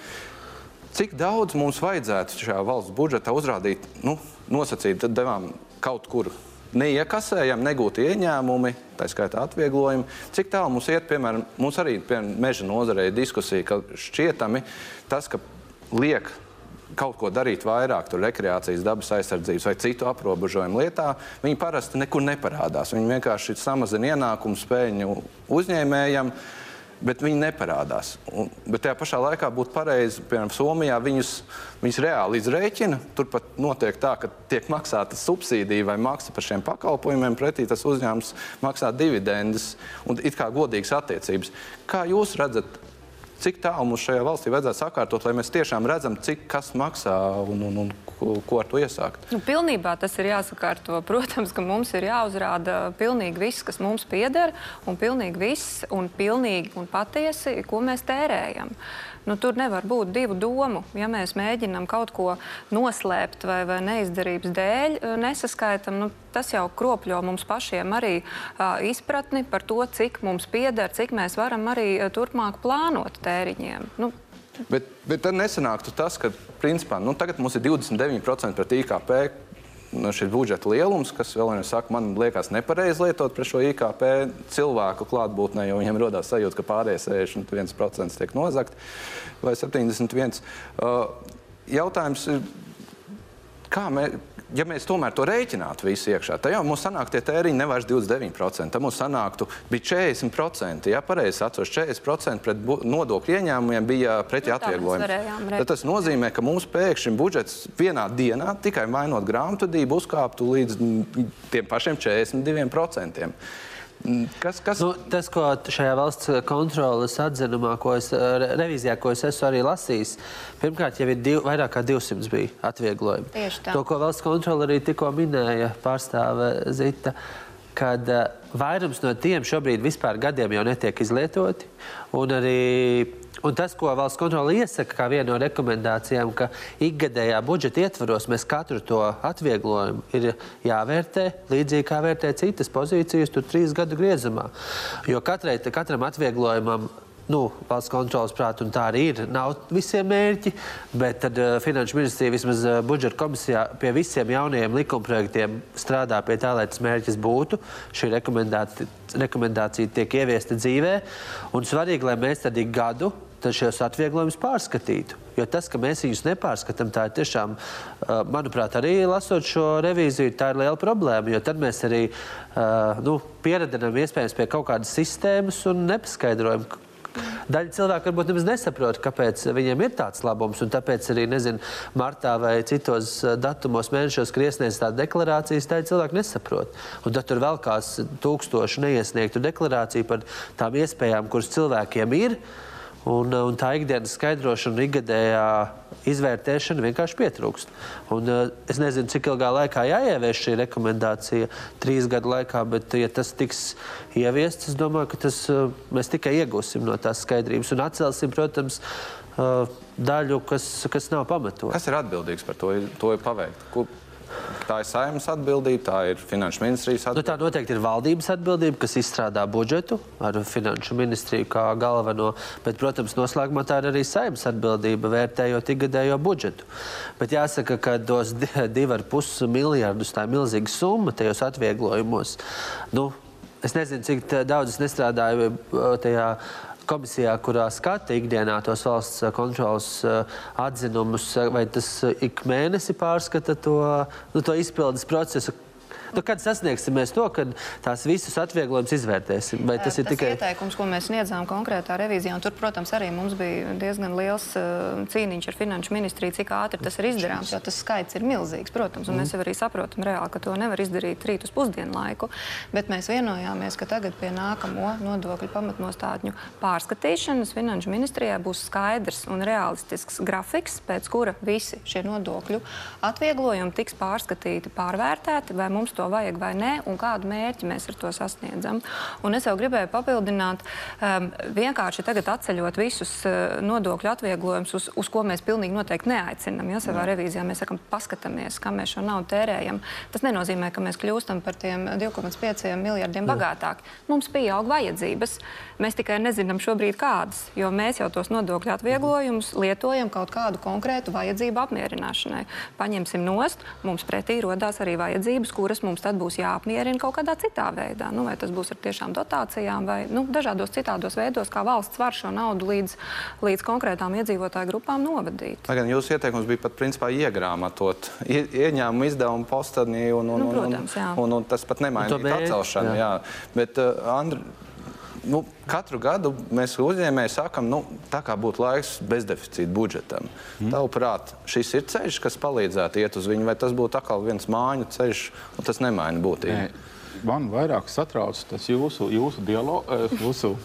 cik daudz mums vajadzētu šajā valsts budžetā uzrādīt, nu, nosacīt, tad devām kaut kur neiekasējam, negūti ieņēmumi, tā skaitā atvieglojumi. Cik tālu mums iet, piemēram, mums arī piemēram, meža nozarē ir diskusija, ka šķietami tas, ka liek kaut ko darīt vairāk, tur rekreācijas, dabas aizsardzības vai citu aprobežojumu lietā, viņi parasti nekur neparādās. Viņi vienkārši samazina ienākumu spēļu uzņēmējiem. Bet viņi neparādās. Un, bet tajā pašā laikā būtu pareizi, piemēram, Somijā viņus, viņus reāli izrēķina. Turpat notiek tā, ka tiek maksāta subsīdija vai maksa par šiem pakalpojumiem, pretī tas uzņēmums maksā dividendes un it kā godīgas attiecības. Kā jūs redzat, cik tālu mums šajā valstī vajadzētu sakārtot, lai mēs tiešām redzam, cik kas maksā un, un, un ko, ko ar to iesākt?
Nu, pilnībā tas ir jāsakārto. Protams, ka mums ir jāuzrāda pilnīgi viss, kas mums pieder, un pilnīgi viss un pilnīgi un patiesi, ko mēs tērējam. Nu, tur nevar būt divu domu. Ja mēs mēģinām kaut ko noslēpt vai, vai neizdarības dēļ eh, nesaskaitam, nu, tas jau kropļo mums pašiem arī uh, izpratni par to, cik mums pieder, cik mēs varam arī uh, turpmāk plānot tēriņiem. Nu,
Bet, bet tad nesanāktu tas, ka principā, nu, tagad mums ir 29% pret IKP, Nu, šis budžeta lielums, kas vēl viens saka, man liekas nepareizi lietot pret šo IKP cilvēku klātbūtnē, jo viņiem radās sajūta, ka pārējais 61% tiek nozagt vai 71%. Uh, jautājums ir, kā mēs ja mēs tomēr to rēķinātu visu iekšā, tad jau mums sanāk tie tēriņi nevairs 29%. Tad mums sanāktu, bija 40%. Ja pareizi atceros, 40% pret nodokļu ieņēmumiem bija preti nu, atvieglojumi. Tad tas nozīmē, ka mums pēkšņi budžets vienā dienā, tikai mainot grāmatvedību, uzkāptu līdz tiem pašiem 42%.
Kas, kas... Nu, tas, ko šajā valsts kontrolas atzinumā, ko es, revīzijā, ko es esmu arī lasījis, pirmkārt, jau ir div, vairāk kā 200 bija atvieglojumi. Tieši tā. To, ko valsts kontrola arī tikko minēja pārstāve Zita, kad uh, vairums no tiem šobrīd vispār gadiem jau netiek izlietoti. Un arī Un tas, ko valsts kontrole iesaka, kā viena no rekomendācijām, ka ikgadējā budžeta ietvaros mēs katru to atvieglojumu ir jāvērtē līdzīgi kā vērtē citas pozīcijas, tur trīs gadu griezumā. Jo katrai, katram atvieglojumam nu, valsts kontrolas prātā, un tā arī ir. Nav visiem mērķi, bet tad uh, Finanšu ministrija vismaz uh, budžeta komisijā pie visiem jaunajiem likumprojektiem strādā pie tā, lai tas mērķis būtu. Šī rekomendācija tiek ieviesta dzīvē, un svarīgi, lai mēs tad ik gadu šos atvieglojumus pārskatītu. Jo tas, ka mēs viņus nepārskatām, tā ir tiešām, manuprāt, arī lasot šo revīziju, tā ir liela problēma. Jo tad mēs arī nu, pieredzinām iespējams pie kaut kādas sistēmas un nepaskaidrojam, Daļa cilvēku varbūt nemaz nesaprot, kāpēc viņiem ir tāds labums. Tāpēc arī, nezinu, martā vai citos datumos, mēnešos, kad iesniedz tādu deklarācijas, tā cilvēki nesaprot. Un tad tur vēl kāds tūkstoši neiesniegtu deklarāciju par tām iespējām, kuras cilvēkiem ir. Un, un tā ikdienas skaidrošana ikgadējā izvērtēšana vienkārši pietrūkst. Un, uh, es nezinu, cik ilgā laikā jāievieš šī rekomendācija, trīs gadu laikā, bet, ja tas tiks ieviests, es domāju, ka tas, uh, mēs tikai iegūsim no tās skaidrības un atcelsim, protams, daļu, kas, kas nav pamatota.
Kas ir atbildīgs par to, to paveikt? Kur Tā ir saimnes atbildība, tā ir finanšu ministrijas atbildība.
Nu, tā noteikti ir valdības atbildība, kas izstrādā budžetu ar finanšu ministriju kā galveno. Bet, protams, noslēgumā tā ir arī saimnes atbildība, vērtējot ikgadējo budžetu. Bet jāsaka, ka tos 2,5 miljardus tā ir milzīga summa tajos atvieglojumos. Nu, es nezinu, cik daudz es nestrādāju tajā komisijā, kurā skata ikdienā tos valsts kontrolas eh, atzinumus, vai tas eh, ik mēnesi pārskata to, nu, to izpildes procesu, Nu, kad sasniegsim mēs to, kad tās visas atvieglojumus izvērtēsim? Vai tas ir tas tikai
ieteikums, ko mēs sniedzām konkrētā revīzijā? Tur, protams, arī mums bija diezgan liels uh, cīniņš ar finanšu ministriju, cik ātri tas ir izdarāms, jo tas skaits ir milzīgs, protams, un mm. mēs jau arī saprotam reāli, ka to nevar izdarīt rīt uz pusdienu laiku, bet mēs vienojāmies, ka tagad pie nākamo nodokļu pamatnostādņu pārskatīšanas finanšu ministrijā būs skaidrs un realistisks grafiks, pēc kura visi šie nodokļu atvieglojumi tiks pārskatīti, pārvērtēti, vai mums to to vajag vai nē, un kādu mērķi mēs ar to sasniedzam. Un es jau gribēju papildināt, um, vienkārši tagad atceļot visus uh, nodokļu atvieglojumus, uz, uz ko mēs pilnīgi noteikti neaicinām. Ja savā revīzijā mēs sakām, paskatāmies, kā mēs šo naudu tērējam. Tas nenozīmē, ka mēs kļūstam par tiem 2,5 miljardiem bagātāki. Mums pieaug vajadzības. Mēs tikai nezinām šobrīd kādas, jo mēs jau tos nodokļu atvieglojumus lietojam kaut kādu konkrētu vajadzību apmierināšanai. Paņemsim nost, mums pretī rodās arī vajadzības, kuras mums tad būs jāapmierina kaut kādā citā veidā. Nu, vai tas būs ar tiešām dotācijām vai nu, dažādos citādos veidos, kā valsts var šo naudu līdz, līdz konkrētām iedzīvotāju grupām novadīt.
Lai gan jūsu ieteikums bija pat principā iegrāmatot ie, ieņēmumu izdevumu postenī, un, un,
Nu,
un,
protams, jā.
un, un, un tas pat nemainīja atcelšanu.
jā.
Jā. Bet, uh, Andri, nu, katru gadu mēs uzņēmēji sakām, nu, tā kā būtu laiks bezdeficīta budžetam. Mm. Tavuprāt, šis ir ceļš, kas palīdzētu iet uz viņu, vai tas būtu atkal viens māju ceļš, un tas nemaina būtību?
Nē, man vairāk satrauc tas jūsu, jūsu, dialo, eh, jūsu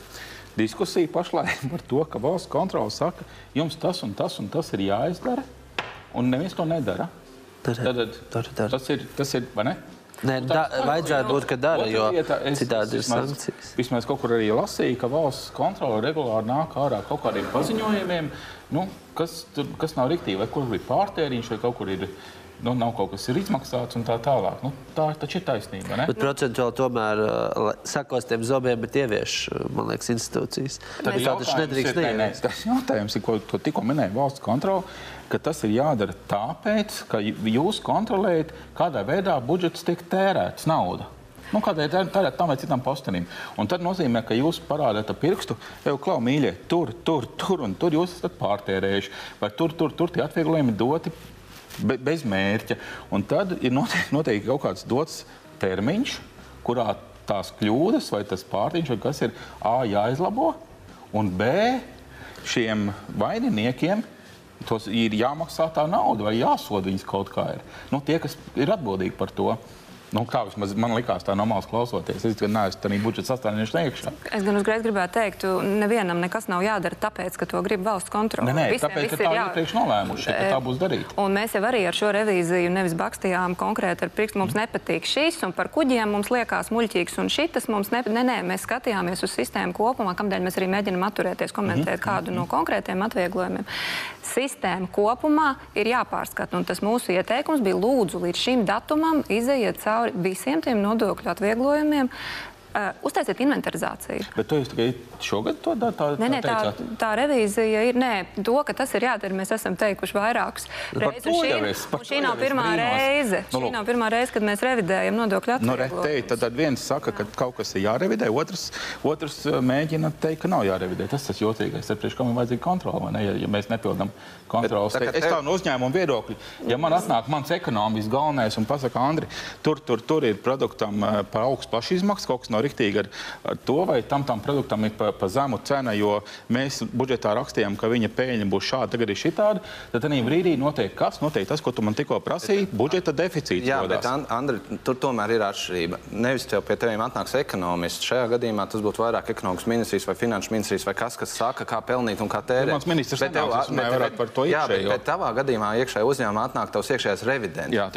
diskusija pašlaik par to, ka valsts kontrole saka, jums tas un tas un tas ir jāizdara, un neviens to nedara.
Dara.
Tad,
Dara, dara.
tas ir, tas ir, vai ne?
Nē, da, vajadzētu būt, ka dara, jo
lieta, es-
citādi ir
vismaz-
sankcijas.
Vismaz kaut kur arī lasīju, ka valsts kontrole regulāri nāk ārā kaut kādiem paziņojumiem, nu, kas, tur- kas nav rīktīgi, vai kur ir pārtēriņš, vai kaut kur ir. Nu, nav kaut kas izmaksāts un tā tālāk. Nu, tā taču ir taisnība. ne?
Bet procentuāli tomēr uh, sakos tiem zobiem, bet ievieš, uh, man liekas, institūcijas.
Tad
Tā taču nedrīkst neieviest.
Tas jautājums ir, ko tu tikko minēji, valsts kontrole, ka tas ir jādara tāpēc, ka jūs kontrolējat, kādā veidā budžets tiek tērēts nauda. Nu, kādai tērēt tam vai citam postenim. Un tad nozīmē, ka jūs parādāt ar pirkstu, jau klau mīļie, tur, tur, tur un tur jūs esat pārtērējuši. Vai tur, tur, tur tie atvieglojumi doti be, bez mērķa. Un tad ir noteikti, noteikti kaut kāds dots termiņš, kurā tās kļūdas vai tas pārtiņš, vai kas ir A jāizlabo, un B šiem vaininiekiem. Tos ir jāmaksā tā nauda, vai jāsoda viņus kaut kā. Ir. Nu, tie, kas ir atbildīgi par to, nu, tā vismaz man likās, tā normāli klausoties. Es gan neesmu tādā budžeta sastāvdaļā iekšā.
Es gan uzreiz gribētu teikt, tu nevienam nekas nav jādara, tāpēc, ka to grib valsts kontrole.
Nē, nē
Visiem
tāpēc, ka
ir
tā
jā-
iepriekš nolēmuši, ka tā būs darīta.
Un mēs jau arī ar šo revīziju nevis bakstījām konkrēti ar pirkstu. Mums nepatīk šis, un par kuģiem mums liekas muļķīgs, un šitas mums nepatīk. Nē, nē, mēs skatījāmies uz sistēmu kopumā, kamdēļ mēs arī mēģinām atturēties, komentēt kādu no konkrētiem atvieglojumiem. Sistēma kopumā ir jāpārskata, un tas mūsu ieteikums bija lūdzu līdz šim datumam izejiet cauri visiem tiem nodokļu atvieglojumiem. Uh, uztaisiet inventarizāciju.
Bet to jūs tikai šogad to da- tā,
Nē, nē, tā, tā revīzija ir. Nē, to, ka tas ir jādara, mēs esam teikuši vairākas
Par
reizes. šī,
es-
šī nav pirmā reize.
Nu,
Šī nav pirmā reize, kad mēs revidējam nodokļu
Nu,
atvieglojumus.
retēji, tad, tad viens saka, ka kaut kas ir jārevidē, otrs, otrs uh, mēģina teikt, ka nav jārevidē. Tas tas jotīgais. Tad priekš kam ir vajadzīga kontrola, vai ne? Ja, ja mēs nepildām kontrolas.
Bet tā kā
Es tā no uzņēmuma viedokļa, ja man atnāk mans ekonomists galvenais un pasaka, Andri, tur, tur, tur ir produktam uh, par augstu pašizmaksas, kaut kas nav riktīgi ar, ar to, vai tam, tam produktam ir pa, pa zemu cena, jo mēs budžetā rakstījām, ka viņa peļņa būs šāda, tagad ir šitāda, tad tajā brīdī notiek kas? Notiek tas, ko tu man tikko prasīji, budžeta deficīts.
Jā,
rodās.
bet An- Andri, tur tomēr ir atšķirība. Nevis tev pie tevis atnāks ekonomists. Šajā gadījumā tas būtu vairāk ekonomikas ministrijas vai finanšu ministrijas vai kas, kas saka, kā pelnīt un kā tērēt.
Nu, mans ministrs
Bet tev-
vairāk par to
Jā, bet,
iekšējo.
bet tavā gadījumā iekšējā uzņēmumā atnāk tavs iekšējais revidents.
Jā,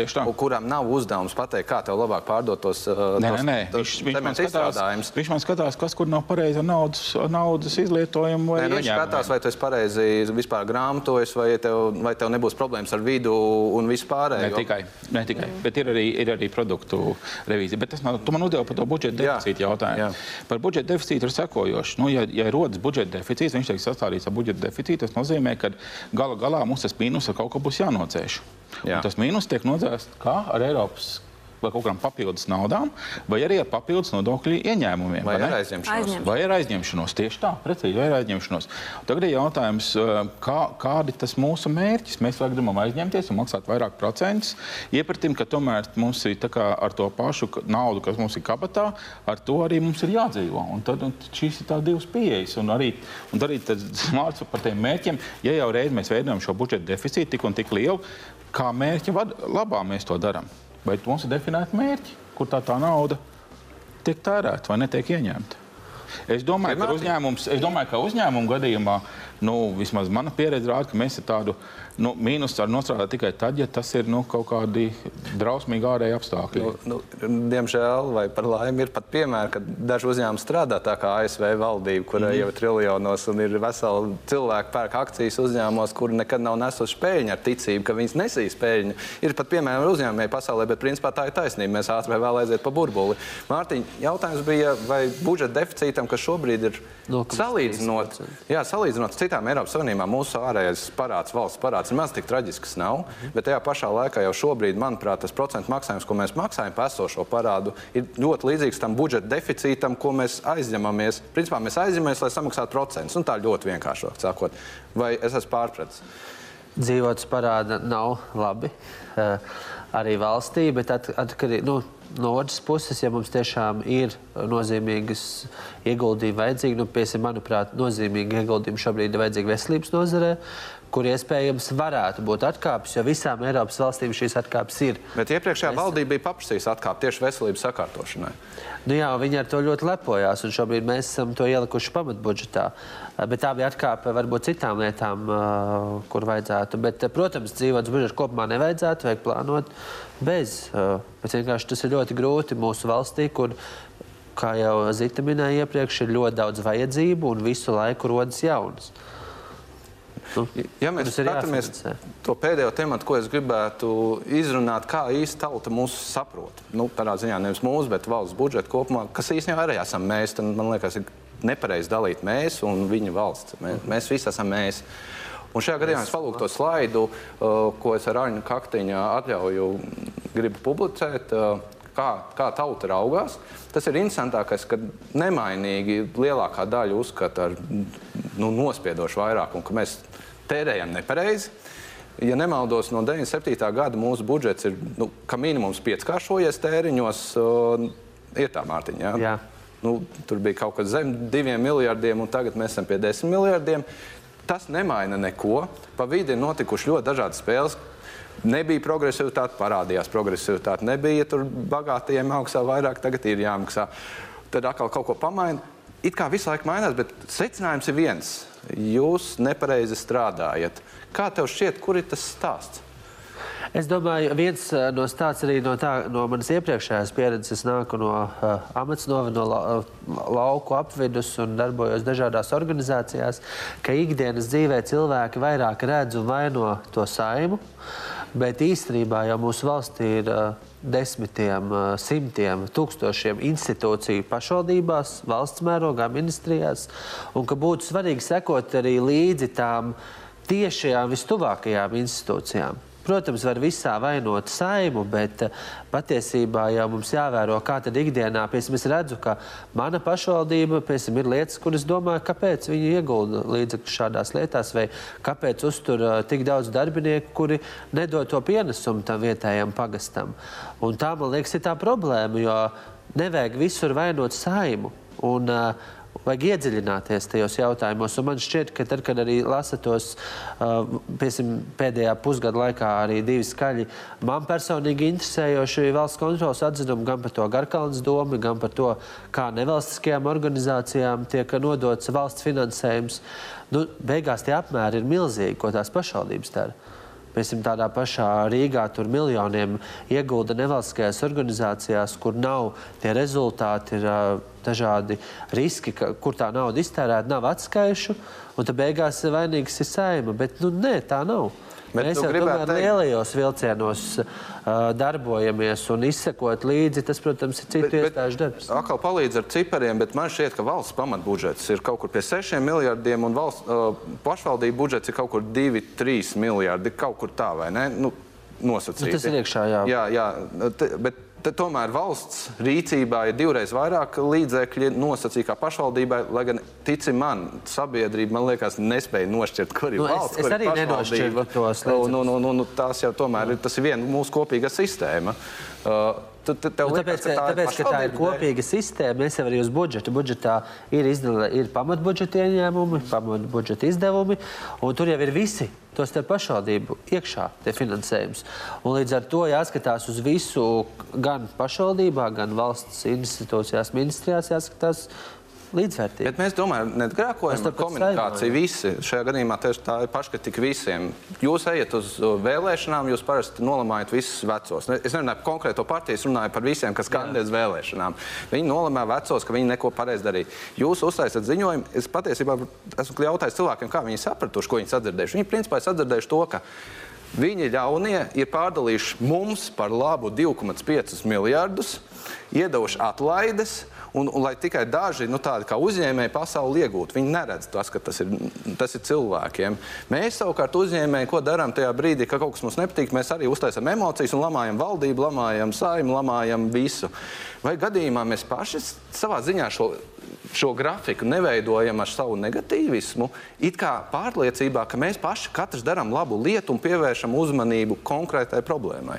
Kuram nav uzdevums pateikt, kā tev labāk pārdot tos, uh,
Nē,
tos,
nē, nē.
tos
Viņš, viņš, man skatās, viņš man skatās, kas kur nav pareizi ar naudas, naudas izlietojumu.
Nē, nu, viņš skatās, vai tu esi pareizi vispār grāmatojas, vai tev, vai tev nebūs problēmas ar vidu un vispār.
Ne tikai, ne tikai. Mm. bet ir arī, ir arī produktu revīzija. Bet tas nav, tu man uzdevi par to budžeta deficītu jautājumu.
Jā.
Par budžeta deficītu ir sekojoši. Nu, ja, ja rodas budžeta deficīts, viņš tiek sastādīts ar budžeta deficītu, tas nozīmē, ka gala galā mums tas mīnus ar kaut ko būs jānocēš.
Jā.
Un Tas mīnus tiek nocēsts kā ar Eiropas vai kaut kādām papildus naudām, vai arī ar papildus nodokļu ieņēmumiem.
Vai
ne?
ar aizņemšanos?
Aizņem.
Vai ir aizņemšanos? Tieši tā, precīzi, vai ir aizņemšanos. Tagad ir jautājums, uh, kā, kādi tas mūsu mērķis? Mēs vai gribam aizņemties un maksāt vairāk procentus, iepratim, ka tomēr mums ir tā kā ar to pašu naudu, kas mums ir kabatā, ar to arī mums ir jādzīvo. Un tad un šīs ir tās divas pieejas. Un arī, un arī tas vārds par tiem mērķiem, ja jau reiz mēs veidojam šo budžeta deficītu tik un tik lielu, kā mērķa vad- labā mēs to darām. Vai mums ir definēti mērķi, kur tā, tā nauda tiek tērēta vai netiek ieņemta? Es domāju, ka uzņēmums, es domāju, ka uzņēmumu gadījumā, nu, vismaz mana pieredze rāda, ka mēs ar tādu nu, mīnusu varam nostrādāt tikai tad, ja tas ir nu, kaut kādi drausmīgi ārēji apstākļi.
Nu, nu, diemžēl, vai par laimi, ir pat piemēri, ka daži uzņēmumi strādā tā kā ASV valdība, kurai mm. jau ir triljonos, un ir veseli cilvēki pērk akcijas uzņēmumos, kuri nekad nav nesuši peļņu ar ticību, ka viņas nesīs peļņu. Ir pat piemēram uzņēmēji pasaulē, bet principā tā ir taisnība. Mēs ātri vai vēl aiziet pa burbuli. Mārtiņ, jautājums bija, vai budžeta deficītam kas šobrīd ir
0,3%.
salīdzinot, jā, salīdzinot citām Eiropas Savienībām, mūsu ārējais parāds, valsts parāds ir maz tik traģisks nav. Bet tajā pašā laikā jau šobrīd, manuprāt, tas procentu maksājums, ko mēs maksājam par esošo parādu, ir ļoti līdzīgs tam budžeta deficītam, ko mēs aizņemamies. Principā mēs aizņemamies, lai samaksātu procentus. Un tā ļoti vienkāršāk sakot. Vai es esmu pārpratis?
Dzīvotas parāda nav labi uh, arī valstī, bet atkarīgi. Nu, no otras puses, ja mums tiešām ir nozīmīgas ieguldījumi vajadzīgi, nu, piemēram, manuprāt, nozīmīgi ieguldījumi šobrīd ir vajadzīgi veselības nozarē, kur iespējams varētu būt atkāpes, jo visām Eiropas valstīm šīs atkāpes ir.
Bet iepriekšējā es... valdība bija paprasījusi atkāpi tieši veselības sakārtošanai.
Nu jā, viņi ar to ļoti lepojās, un šobrīd mēs esam to ielikuši pamatbudžetā. Bet tā bija atkāpe varbūt citām lietām, kur vajadzētu. Bet, protams, dzīvot budžetu kopumā nevajadzētu, vajag plānot bez. Bet vienkārši tas ir ļoti grūti mūsu valstī, kur kā jau Zita minēja iepriekš, ir ļoti daudz vajadzību un visu laiku rodas jaunas.
Nu, ja mēs skatāmies to pēdējo tematu, ko es gribētu izrunāt, kā īsti tauta mūs saprot, nu, tādā ziņā nevis mūsu, bet valsts budžetu kopumā, kas īstenībā arī esam mēs, tad man liekas, ir nepareizi dalīt mēs un viņa valsts. Mēs, mēs visi esam mēs. Un šajā gadījumā es palūku to slaidu, uh, ko es ar Aņu Kaktiņu atļauju gribu publicēt. Uh, kā, kā tauta raugās. Tas ir interesantākais, ka nemainīgi lielākā daļa uzskata ar nu, nospiedošu vairākumu, ka mēs tērējam nepareizi. Ja nemaldos, no 97. gada mūsu budžets ir nu, minimums pieckāršojies tēriņos. Uh, ir tā, Mārtiņa. Ja? Jā. Nu, tur bija kaut kas zem diviem miljardiem, un tagad mēs esam pie desmit miljardiem. Tas nemaina neko. Pa vidu ir notikuši ļoti dažādas spēles. Nebija progresivitāte, parādījās progresivitāte. Nebija, ja tur bagātiem maksā vairāk, tagad ir jāmaksā. Tad atkal kaut ko pamaina. It kā visu laiku mainās, bet secinājums ir viens jūs nepareizi strādājat. Kā tev šķiet, kur ir tas stāsts?
Es domāju, viens eh, no stāsts arī no, tā, no manas iepriekšējās pieredzes. Es nāku no uh, amatnova, no la, uh, lauku apvidus un darbojos dažādās organizācijās, ka ikdienas dzīvē cilvēki vairāk redz un vaino to saimu. Bet īstenībā jau mūsu valstī ir desmitiem, simtiem, tūkstošiem institūciju pašvaldībās, valsts mērogā, ministrijās, un ka būtu svarīgi sekot arī līdzi tām tiešajām, vistuvākajām institūcijām. Protams, var visā vainot saimu, bet eh, patiesībā jau mums jāvēro, kā tad ikdienā, piemēram, es redzu, ka mana pašvaldība, piemēram, ir lietas, kuras domāju, kāpēc viņi iegulda līdzekļus šādās lietās, vai kāpēc uztur uh, tik daudz darbinieku, kuri nedod to pienesumu tam vietējam pagastam. Un tā, man liekas, ir tā problēma, jo nevajag visur vainot saimu. Un, uh, vajag iedziļināties tajos jautājumos. Un man šķiet, ka tad, kad arī lasa tos uh, pēdējā pusgada laikā, arī divi skaļi man personīgi interesējoši valsts kontrolas atzinumi gan par to Garkalnas domu, gan par to, kā nevalstiskajām organizācijām tiek nodots valsts finansējums. Nu, beigās tie apmēri ir milzīgi, ko tās pašvaldības dara. Piemēram, tādā pašā Rīgā tur miljoniem iegulda nevalstiskajās organizācijās, kur nav tie rezultāti, ir uh, dažādi riski, ka, kur tā nauda iztērēta, nav atskaišu, un tad beigās vainīgs ir saima. Bet nu, nē, tā nav. Bet Mēs jau tomēr teikt... lielajos vilcienos uh, darbojamies un izsekot līdzi. Tas, protams, ir citu iestāžu darbs.
Atkal palīdz ar cipariem, bet man šķiet, ka valsts pamatbudžets ir kaut kur pie 6 miljardiem un valsts, uh, pašvaldību budžets ir kaut kur 2-3 miljardi. Kaut kur tā, vai ne? Nu, nosacīti.
Nu, tas ir iekšā, jā.
Jā, jā te, bet Tad tomēr valsts rīcībā ir divreiz vairāk līdzekļu nosacīta kā pašvaldībai, lai gan, tici man, sabiedrība, man liekas, nespēja nošķirt, kur ir nu, valsts,
es, es kur ir pašvaldība. Tos
un, un, un, un, tās jau tomēr ir, tas ir viena mūsu kopīga sistēma. Uh,
Tu, tu, nu, liekas, tāpēc, ka tā, tāpēc, ka tā ir kopīga sistēma, mēs jau arī uz budžetu. Budžetā ir, izdala, ir pamatbudžeta ieņēmumi, pamatbudžeta izdevumi, un tur jau ir visi. Tos te pašvaldību iekšā tie finansējums. Un līdz ar to jāskatās uz visu, gan pašvaldībā, gan valsts institūcijās, ministrijās jāskatās līdzvērtīgi.
Bet mēs domājam, negrēkojam par komunikāciju visi. Šajā gadījumā tā ir paškritika visiem. Jūs ejat uz vēlēšanām, jūs parasti nolamājat visus vecos. Es nerunāju par konkrēto partiju, es runāju par visiem, kas kandidēs vēlēšanām. Viņi nolamā vecos, ka viņi neko pareizi darīja. Jūs uztaisat ziņojumu, es patiesībā esmu jautājis cilvēkiem, kā viņi sapratuši, ko viņi sadzirdējuši. Viņi principā ir sadzirdējuši to, ka Viņi ļaunie ir pārdalījuši mums par labu 2,5 miljardus, iedevuši atlaides Un, un lai tikai daži nu, tādi kā uzņēmēji pasauli iegūtu, viņi neredz tas, ka tas ir, tas ir cilvēkiem. Mēs savukārt uzņēmēji, ko darām tajā brīdī, ka kaut kas mums nepatīk, mēs arī uztaisām emocijas un lamājam valdību, lamājam saimu, lamājam visu. Vai gadījumā mēs paši savā ziņā šo, šo grafiku neveidojam ar savu negatīvismu, it kā pārliecībā, ka mēs paši katrs darām labu lietu un pievēršam uzmanību konkrētai problēmai?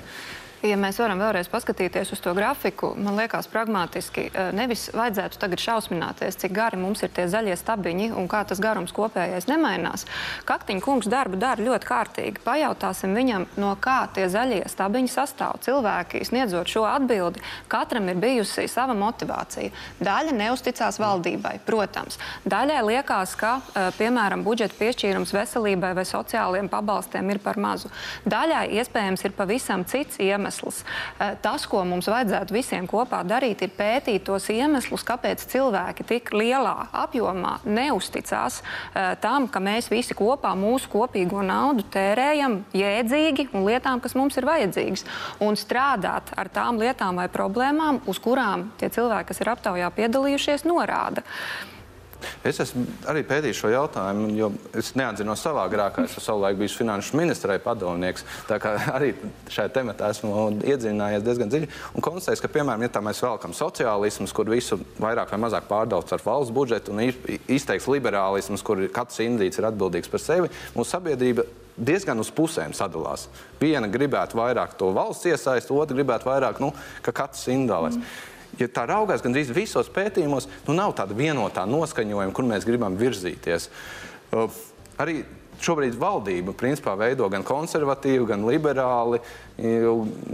Ja mēs varam vēlreiz paskatīties uz to grafiku, man liekas, pragmatiski eh, nevis vajadzētu tagad šausmināties, cik gari mums ir tie zaļie stabiņi un kā tas garums kopējais nemainās. Kaktiņa kungs darbu dara ļoti kārtīgi. Pajautāsim viņam, no kā tie zaļie stabiņi sastāv. Cilvēki sniedzot šo atbildi, katram ir bijusi sava motivācija. Daļa neusticās valdībai, protams. Daļai liekas, ka, eh, piemēram, budžeta piešķīrums veselībai vai sociālajiem pabalstiem ir par mazu. Daļai iespējams ir pavisam cits iemesls iemesls. Eh, tas, ko mums vajadzētu visiem kopā darīt, ir pētīt tos iemeslus, kāpēc cilvēki tik lielā apjomā neusticās eh, tam, ka mēs visi kopā mūsu kopīgo naudu tērējam jēdzīgi un lietām, kas mums ir vajadzīgas. Un strādāt ar tām lietām vai problēmām, uz kurām tie cilvēki, kas ir aptaujā piedalījušies, norāda.
Es esmu arī pētījis šo jautājumu, jo es neatzinos savā grākā. Es savulaik biju finanšu ministrai padomnieks. Tā kā arī šajā tematā esmu iedziļinājies diezgan dziļi un konstatējis, ka, piemēram, ja mēs vēlkam sociālismus, kur visu vairāk vai mazāk pārdauts ar valsts budžetu, un izteiks liberālisms, kur katrs indīts ir atbildīgs par sevi, mūsu sabiedrība diezgan uz pusēm sadalās. Viena gribētu vairāk to valsts iesaistu, otra gribētu vairāk, nu, ka katrs indālēs. Mm ja tā raugās gandrīz visos pētījumos, nu nav tāda vienotā noskaņojuma, kur mēs gribam virzīties. Uh, arī šobrīd valdība principā veido gan konservatīvi, gan liberāli.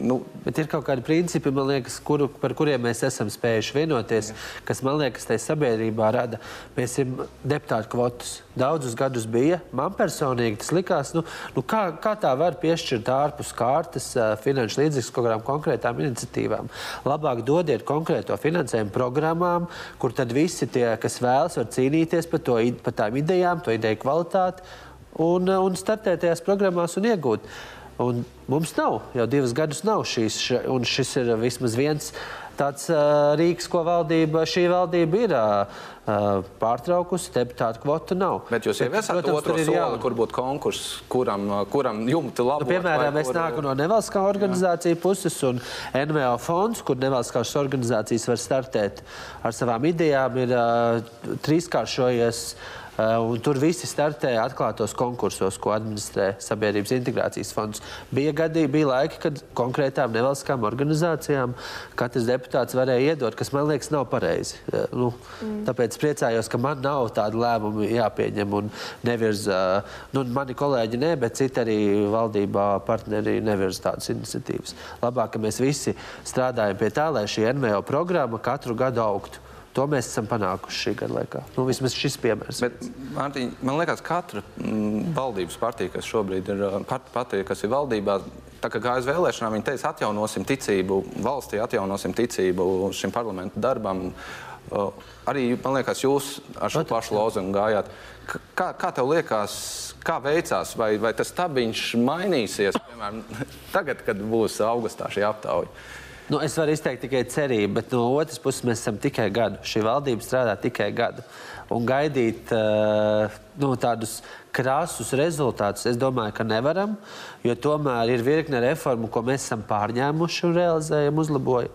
Nu, Bet ir kaut kādi principi, liekas, kuru, par kuriem mēs esam spējuši vienoties, kas man liekas, tajā sabiedrībā rada. Mēs esam deputātu kvotus. Daudzus gadus bija. Man personīgi tas likās, nu, nu kā, kā tā var piešķirt ārpus kārtas finanšu līdzekļus kaut kādām konkrētām iniciatīvām. Labāk dodiet konkrēto finansējumu programmām, kur tad visi tie, kas vēlas, var cīnīties par, to, par tām idejām, to ideju kvalitāti un, eh, un startēt tajās programmās un iegūt. Un mums nav, jau divus gadus nav šīs, un šis ir vismaz viens tāds uh, rīks, ko valdība, šī valdība ir uh, pārtraukusi. Deputātu kvotu nav.
Bet jūs jau esat otru soli, jā... kur būtu konkurss, kuram, kuram jumti labi.
Nu, piemēram, es kur... nāku no nevalstiskā organizācija jā. puses un NVO fonds, kur nevalstiskās organizācijas var startēt ar savām idejām, ir uh, trīskāršojies. Eh, tur visi startēja atklātos konkursos, ko administrē Sabiedrības integrācijas fonds. Bija gadi, bija laiki, kad konkrētām nevalstiskām organizācijām katrs deputāts varēja iedot, kas man liekas nav pareizi. Eh, nu, mm. Tāpēc priecājos, ka man nav tādu lēmumu jāpieņem un nevirza, nu, mani kolēģi ne, bet citi arī valdībā partneri nevirza tādas iniciatīvas. Labāk, ka mēs visi strādājam pie tā, lai šī NVO programma katru gadu augtu. To mēs esam panākuši šī gada laikā. Nu, vismaz šis piemērs. Bet,
Mārtiņ, man liekas, ka katra mm, valdības partija, kas šobrīd ir part, partija, kas ir valdībā, tā kā gājas vēlēšanām, viņi teica, atjaunosim ticību valstī, atjaunosim ticību šim parlamentu darbam. Uh, arī, man liekas, jūs ar šo pašu lozungu gājāt. Kā, kā tev liekas, kā veicās, vai, vai tas tabiņš mainīsies, piemēram, tagad, kad būs augustā šī aptauja?
Nu, es varu izteikt tikai cerību, bet no otras puses mēs esam tikai gadu. Šī valdība strādā tikai gadu. Un gaidīt uh, nu, tādus krāsus rezultātus, es domāju, ka nevaram, jo tomēr ir virkne reformu, ko mēs esam pārņēmuši un realizējam, uzlabojam.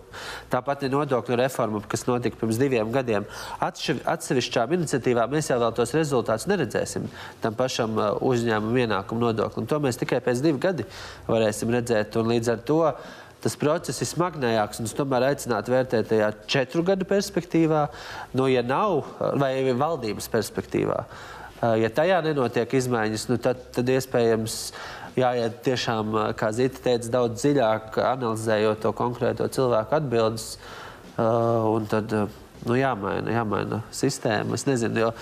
Tāpat ir nodokļu reforma, kas notika pirms diviem gadiem. Atsevišķām iniciatīvām mēs jau tos rezultātus neredzēsim tam pašam uh, uzņēmumu ienākumu nodoklim. To mēs tikai pēc divu gadi varēsim redzēt. Un līdz ar to tas process ir smagnējāks. Es tomēr aicinātu vērtēt tajā četru gadu perspektīvā, no ja nav, vai valdības perspektīvā. Ja tajā nenotiek izmaiņas, nu tad, tad iespējams jāiet tiešām, kā Zita teica, daudz dziļāk analizējot to konkrēto cilvēku atbildes. Un tad nu, jāmaina, jāmaina sistēma. Es nezinu, jo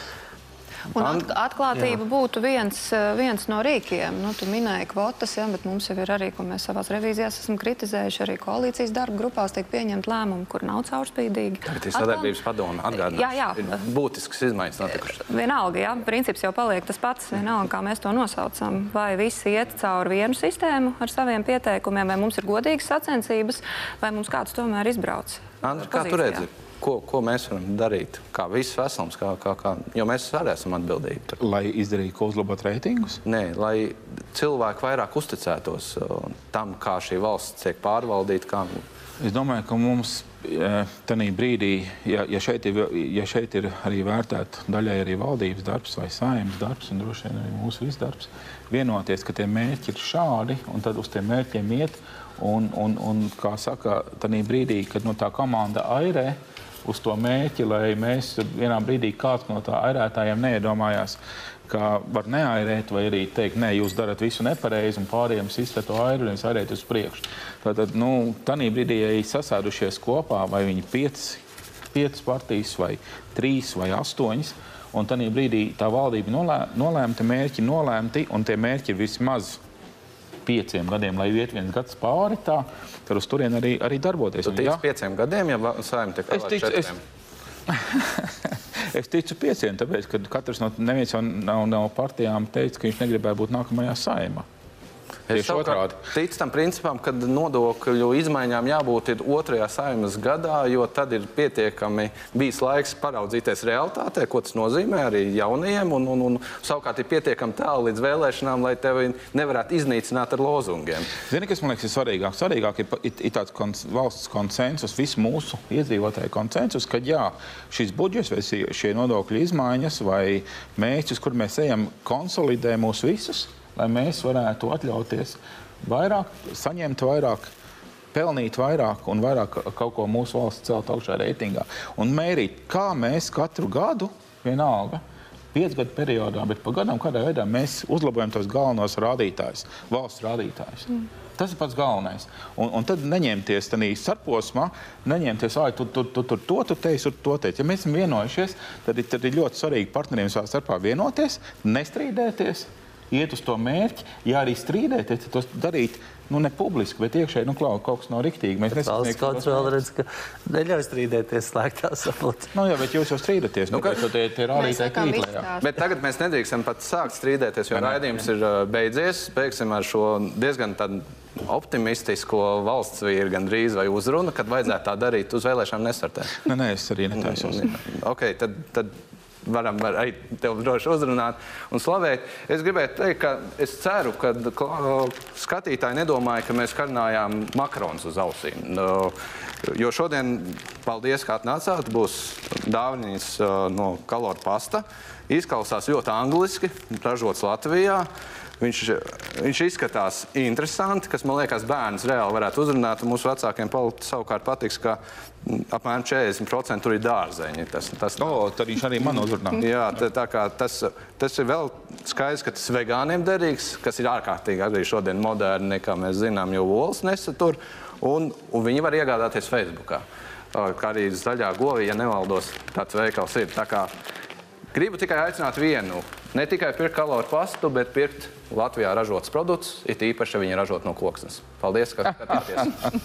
Un at, atklātība jā. būtu viens, eh, viens no rīkiem. Nu, tu minēji kvotas, ja, bet mums jau ir arī, ko mēs savās revīzijās esam kritizējuši, arī koalīcijas darba grupās tiek pieņemt lēmumi, kur nav caurspīdīgi.
Tagad ir sadarbības padome atgādināt. Jā, jā. Ir būtisks izmaiņas notikušas.
Vienalga, jā, princips jau paliek tas pats, vienalga, kā mēs to nosaucam. Vai visi iet cauri vienu sistēmu ar saviem pieteikumiem, vai mums ir godīgas sacensības, vai mums kāds tomēr izbrauc?
Andri, kā tu redzi? Ko, ko mēs varam darīt, kā viss veselums, kā, kā, kā, jo mēs arī esam atbildīgi. par-
Lai izdarītu, ko uzlabot reitingus.
Nē, lai cilvēki vairāk uzticētos uh, tam, kā šī valsts tiek pārvaldīta. Kā...
Es domāju, ka mums tajā brīdī, ja, ja, šeit ir, ja šeit ir arī vērtēta daļai arī valdības darbs vai saimnes darbs, un droši vien arī mūsu viss darbs, vienoties, ka tie mērķi ir šādi, un tad uz tiem mērķiem iet. Un, un, un kā saka, tajā brīdī, kad no tā komanda airē uz to mērķi, lai mēs vienā brīdī kāds no tā airētājiem neiedomājās, ka var neairēt, vai arī teikt, nē, jūs darat visu nepareizi, un pārējiem izsver to airu un airēt uz priekšu. Tātad, nu, tajā brīdī, ja viņi sasēdušies kopā, vai viņi pieci, piecas partijas, vai trīs, vai astoņas, un tajā brīdī tā valdība nolē, nolēmta, mērķi nolēmti, un tie mērķi ir vismaz pieciem gadiem, lai iet viens gads pāri, tā, tad uz turieni arī, arī darboties.
Tu tici
jā,
pieciem gadiem, ja saimnieks tiek
Es ticu- es- Es ticu pieciem, tāpēc, ka katrs no neviens jau nav, nav partijām teicis, ka viņš negribēja būt nākamajā saimā.
Es ticu tam principam, ka nodokļu izmaiņām jābūt otrajā saimnes gadā, jo tad ir pietiekami bijis laiks paraudzīties realitātē, ko tas nozīmē arī jaunajiem. Un, un, un savukārt ir pietiekami tālu līdz vēlēšanām, lai tevi nevarētu iznīcināt ar lozungiem.
Zini, kas man liekas ir svarīgāk? Svarīgāk ir, ir, ir tāds kons, valsts konsensus, visu mūsu iedzīvotāju konsensus, ka jā, šis budžets vai šie nodokļu izmaiņas vai mērķis, kur mēs ejam, konsolidē mūs visus, lai mēs varētu atļauties vairāk, saņemt vairāk. Pelnīt vairāk un vairāk kaut ko mūsu valsts celt augšā reitingā. Un mērīt, kā mēs katru gadu, vienalga, piecu gadu periodā, bet pa gadam, kādā veidā mēs uzlabojam tos galvenos rādītājus, valsts rādītājus. Mm. Tas ir pats galvenais. Un, un tad neņemties tādā starposmā, neņemties, ah, tu, tu, tu, tu to tu teici, tu to teici. Ja mēs esam vienojušies, tad ir, tad ir ļoti svarīgi partneriem savā starpā vienoties, nestrīdēties. Iet uz to mērķi, ja arī strīdēties, tad to darīt nu, ne publiski, bet iekšēji, nu, klau, kaut kas nav riktīgi. Mēs
Valsts
nesasniegsim tos
kontrole
mērķus.
redz, ka neļauj strīdēties slēgtā sapulcē.
Nu, jā, bet jūs jau strīdaties. Nu,
ka-
kā tie, tie.
Bet tagad mēs nedrīkstam pat sākt strīdēties, jo raidījums ir beidzies. Beigsim ar šo diezgan tādu optimistisko valsts vīru gandrīz vai uzrunu, kad vajadzētu tā darīt uz vēlēšanām nesartēt.
Nē, nē, es arī netaisos.
Ok, tad, tad varam var arī tevi droši uzrunāt un slavēt. Es gribētu teikt, ka es ceru, ka skatītāji nedomāja, ka mēs karinājām makrons uz ausīm. Jo šodien, paldies, ka atnācāt, būs dāvanas uh, no Kalora pasta. Izklausās ļoti angliski, ražots Latvijā. Viņš, viņš izskatās interesanti, kas man liekas, bērns reāli varētu uzrunāt. un Mūsu vecākiem palikt savukārt patiks, ka mm, apmēram 40% tur ir dārzeņi. Tas, tas,
O, tad viņš arī man uzrunā.
Jā, tā, tā kā tas, tas ir vēl skaidrs, ka tas vegāniem derīgs, kas ir ārkārtīgi arī šodien moderni, kā mēs zinām, jo olas nesatur. Un, un viņi var iegādāties Facebook. Kā arī zaļā govī, ja nemaldos, tāds veikals ir. Tā kā gribu tikai aicināt vienu. Ne tikai pirkt kaloru pastu, bet pirkt Latvijā ražotus produktus, it īpaši, ja viņi ražot no koksnes. Paldies, ka skatījāties!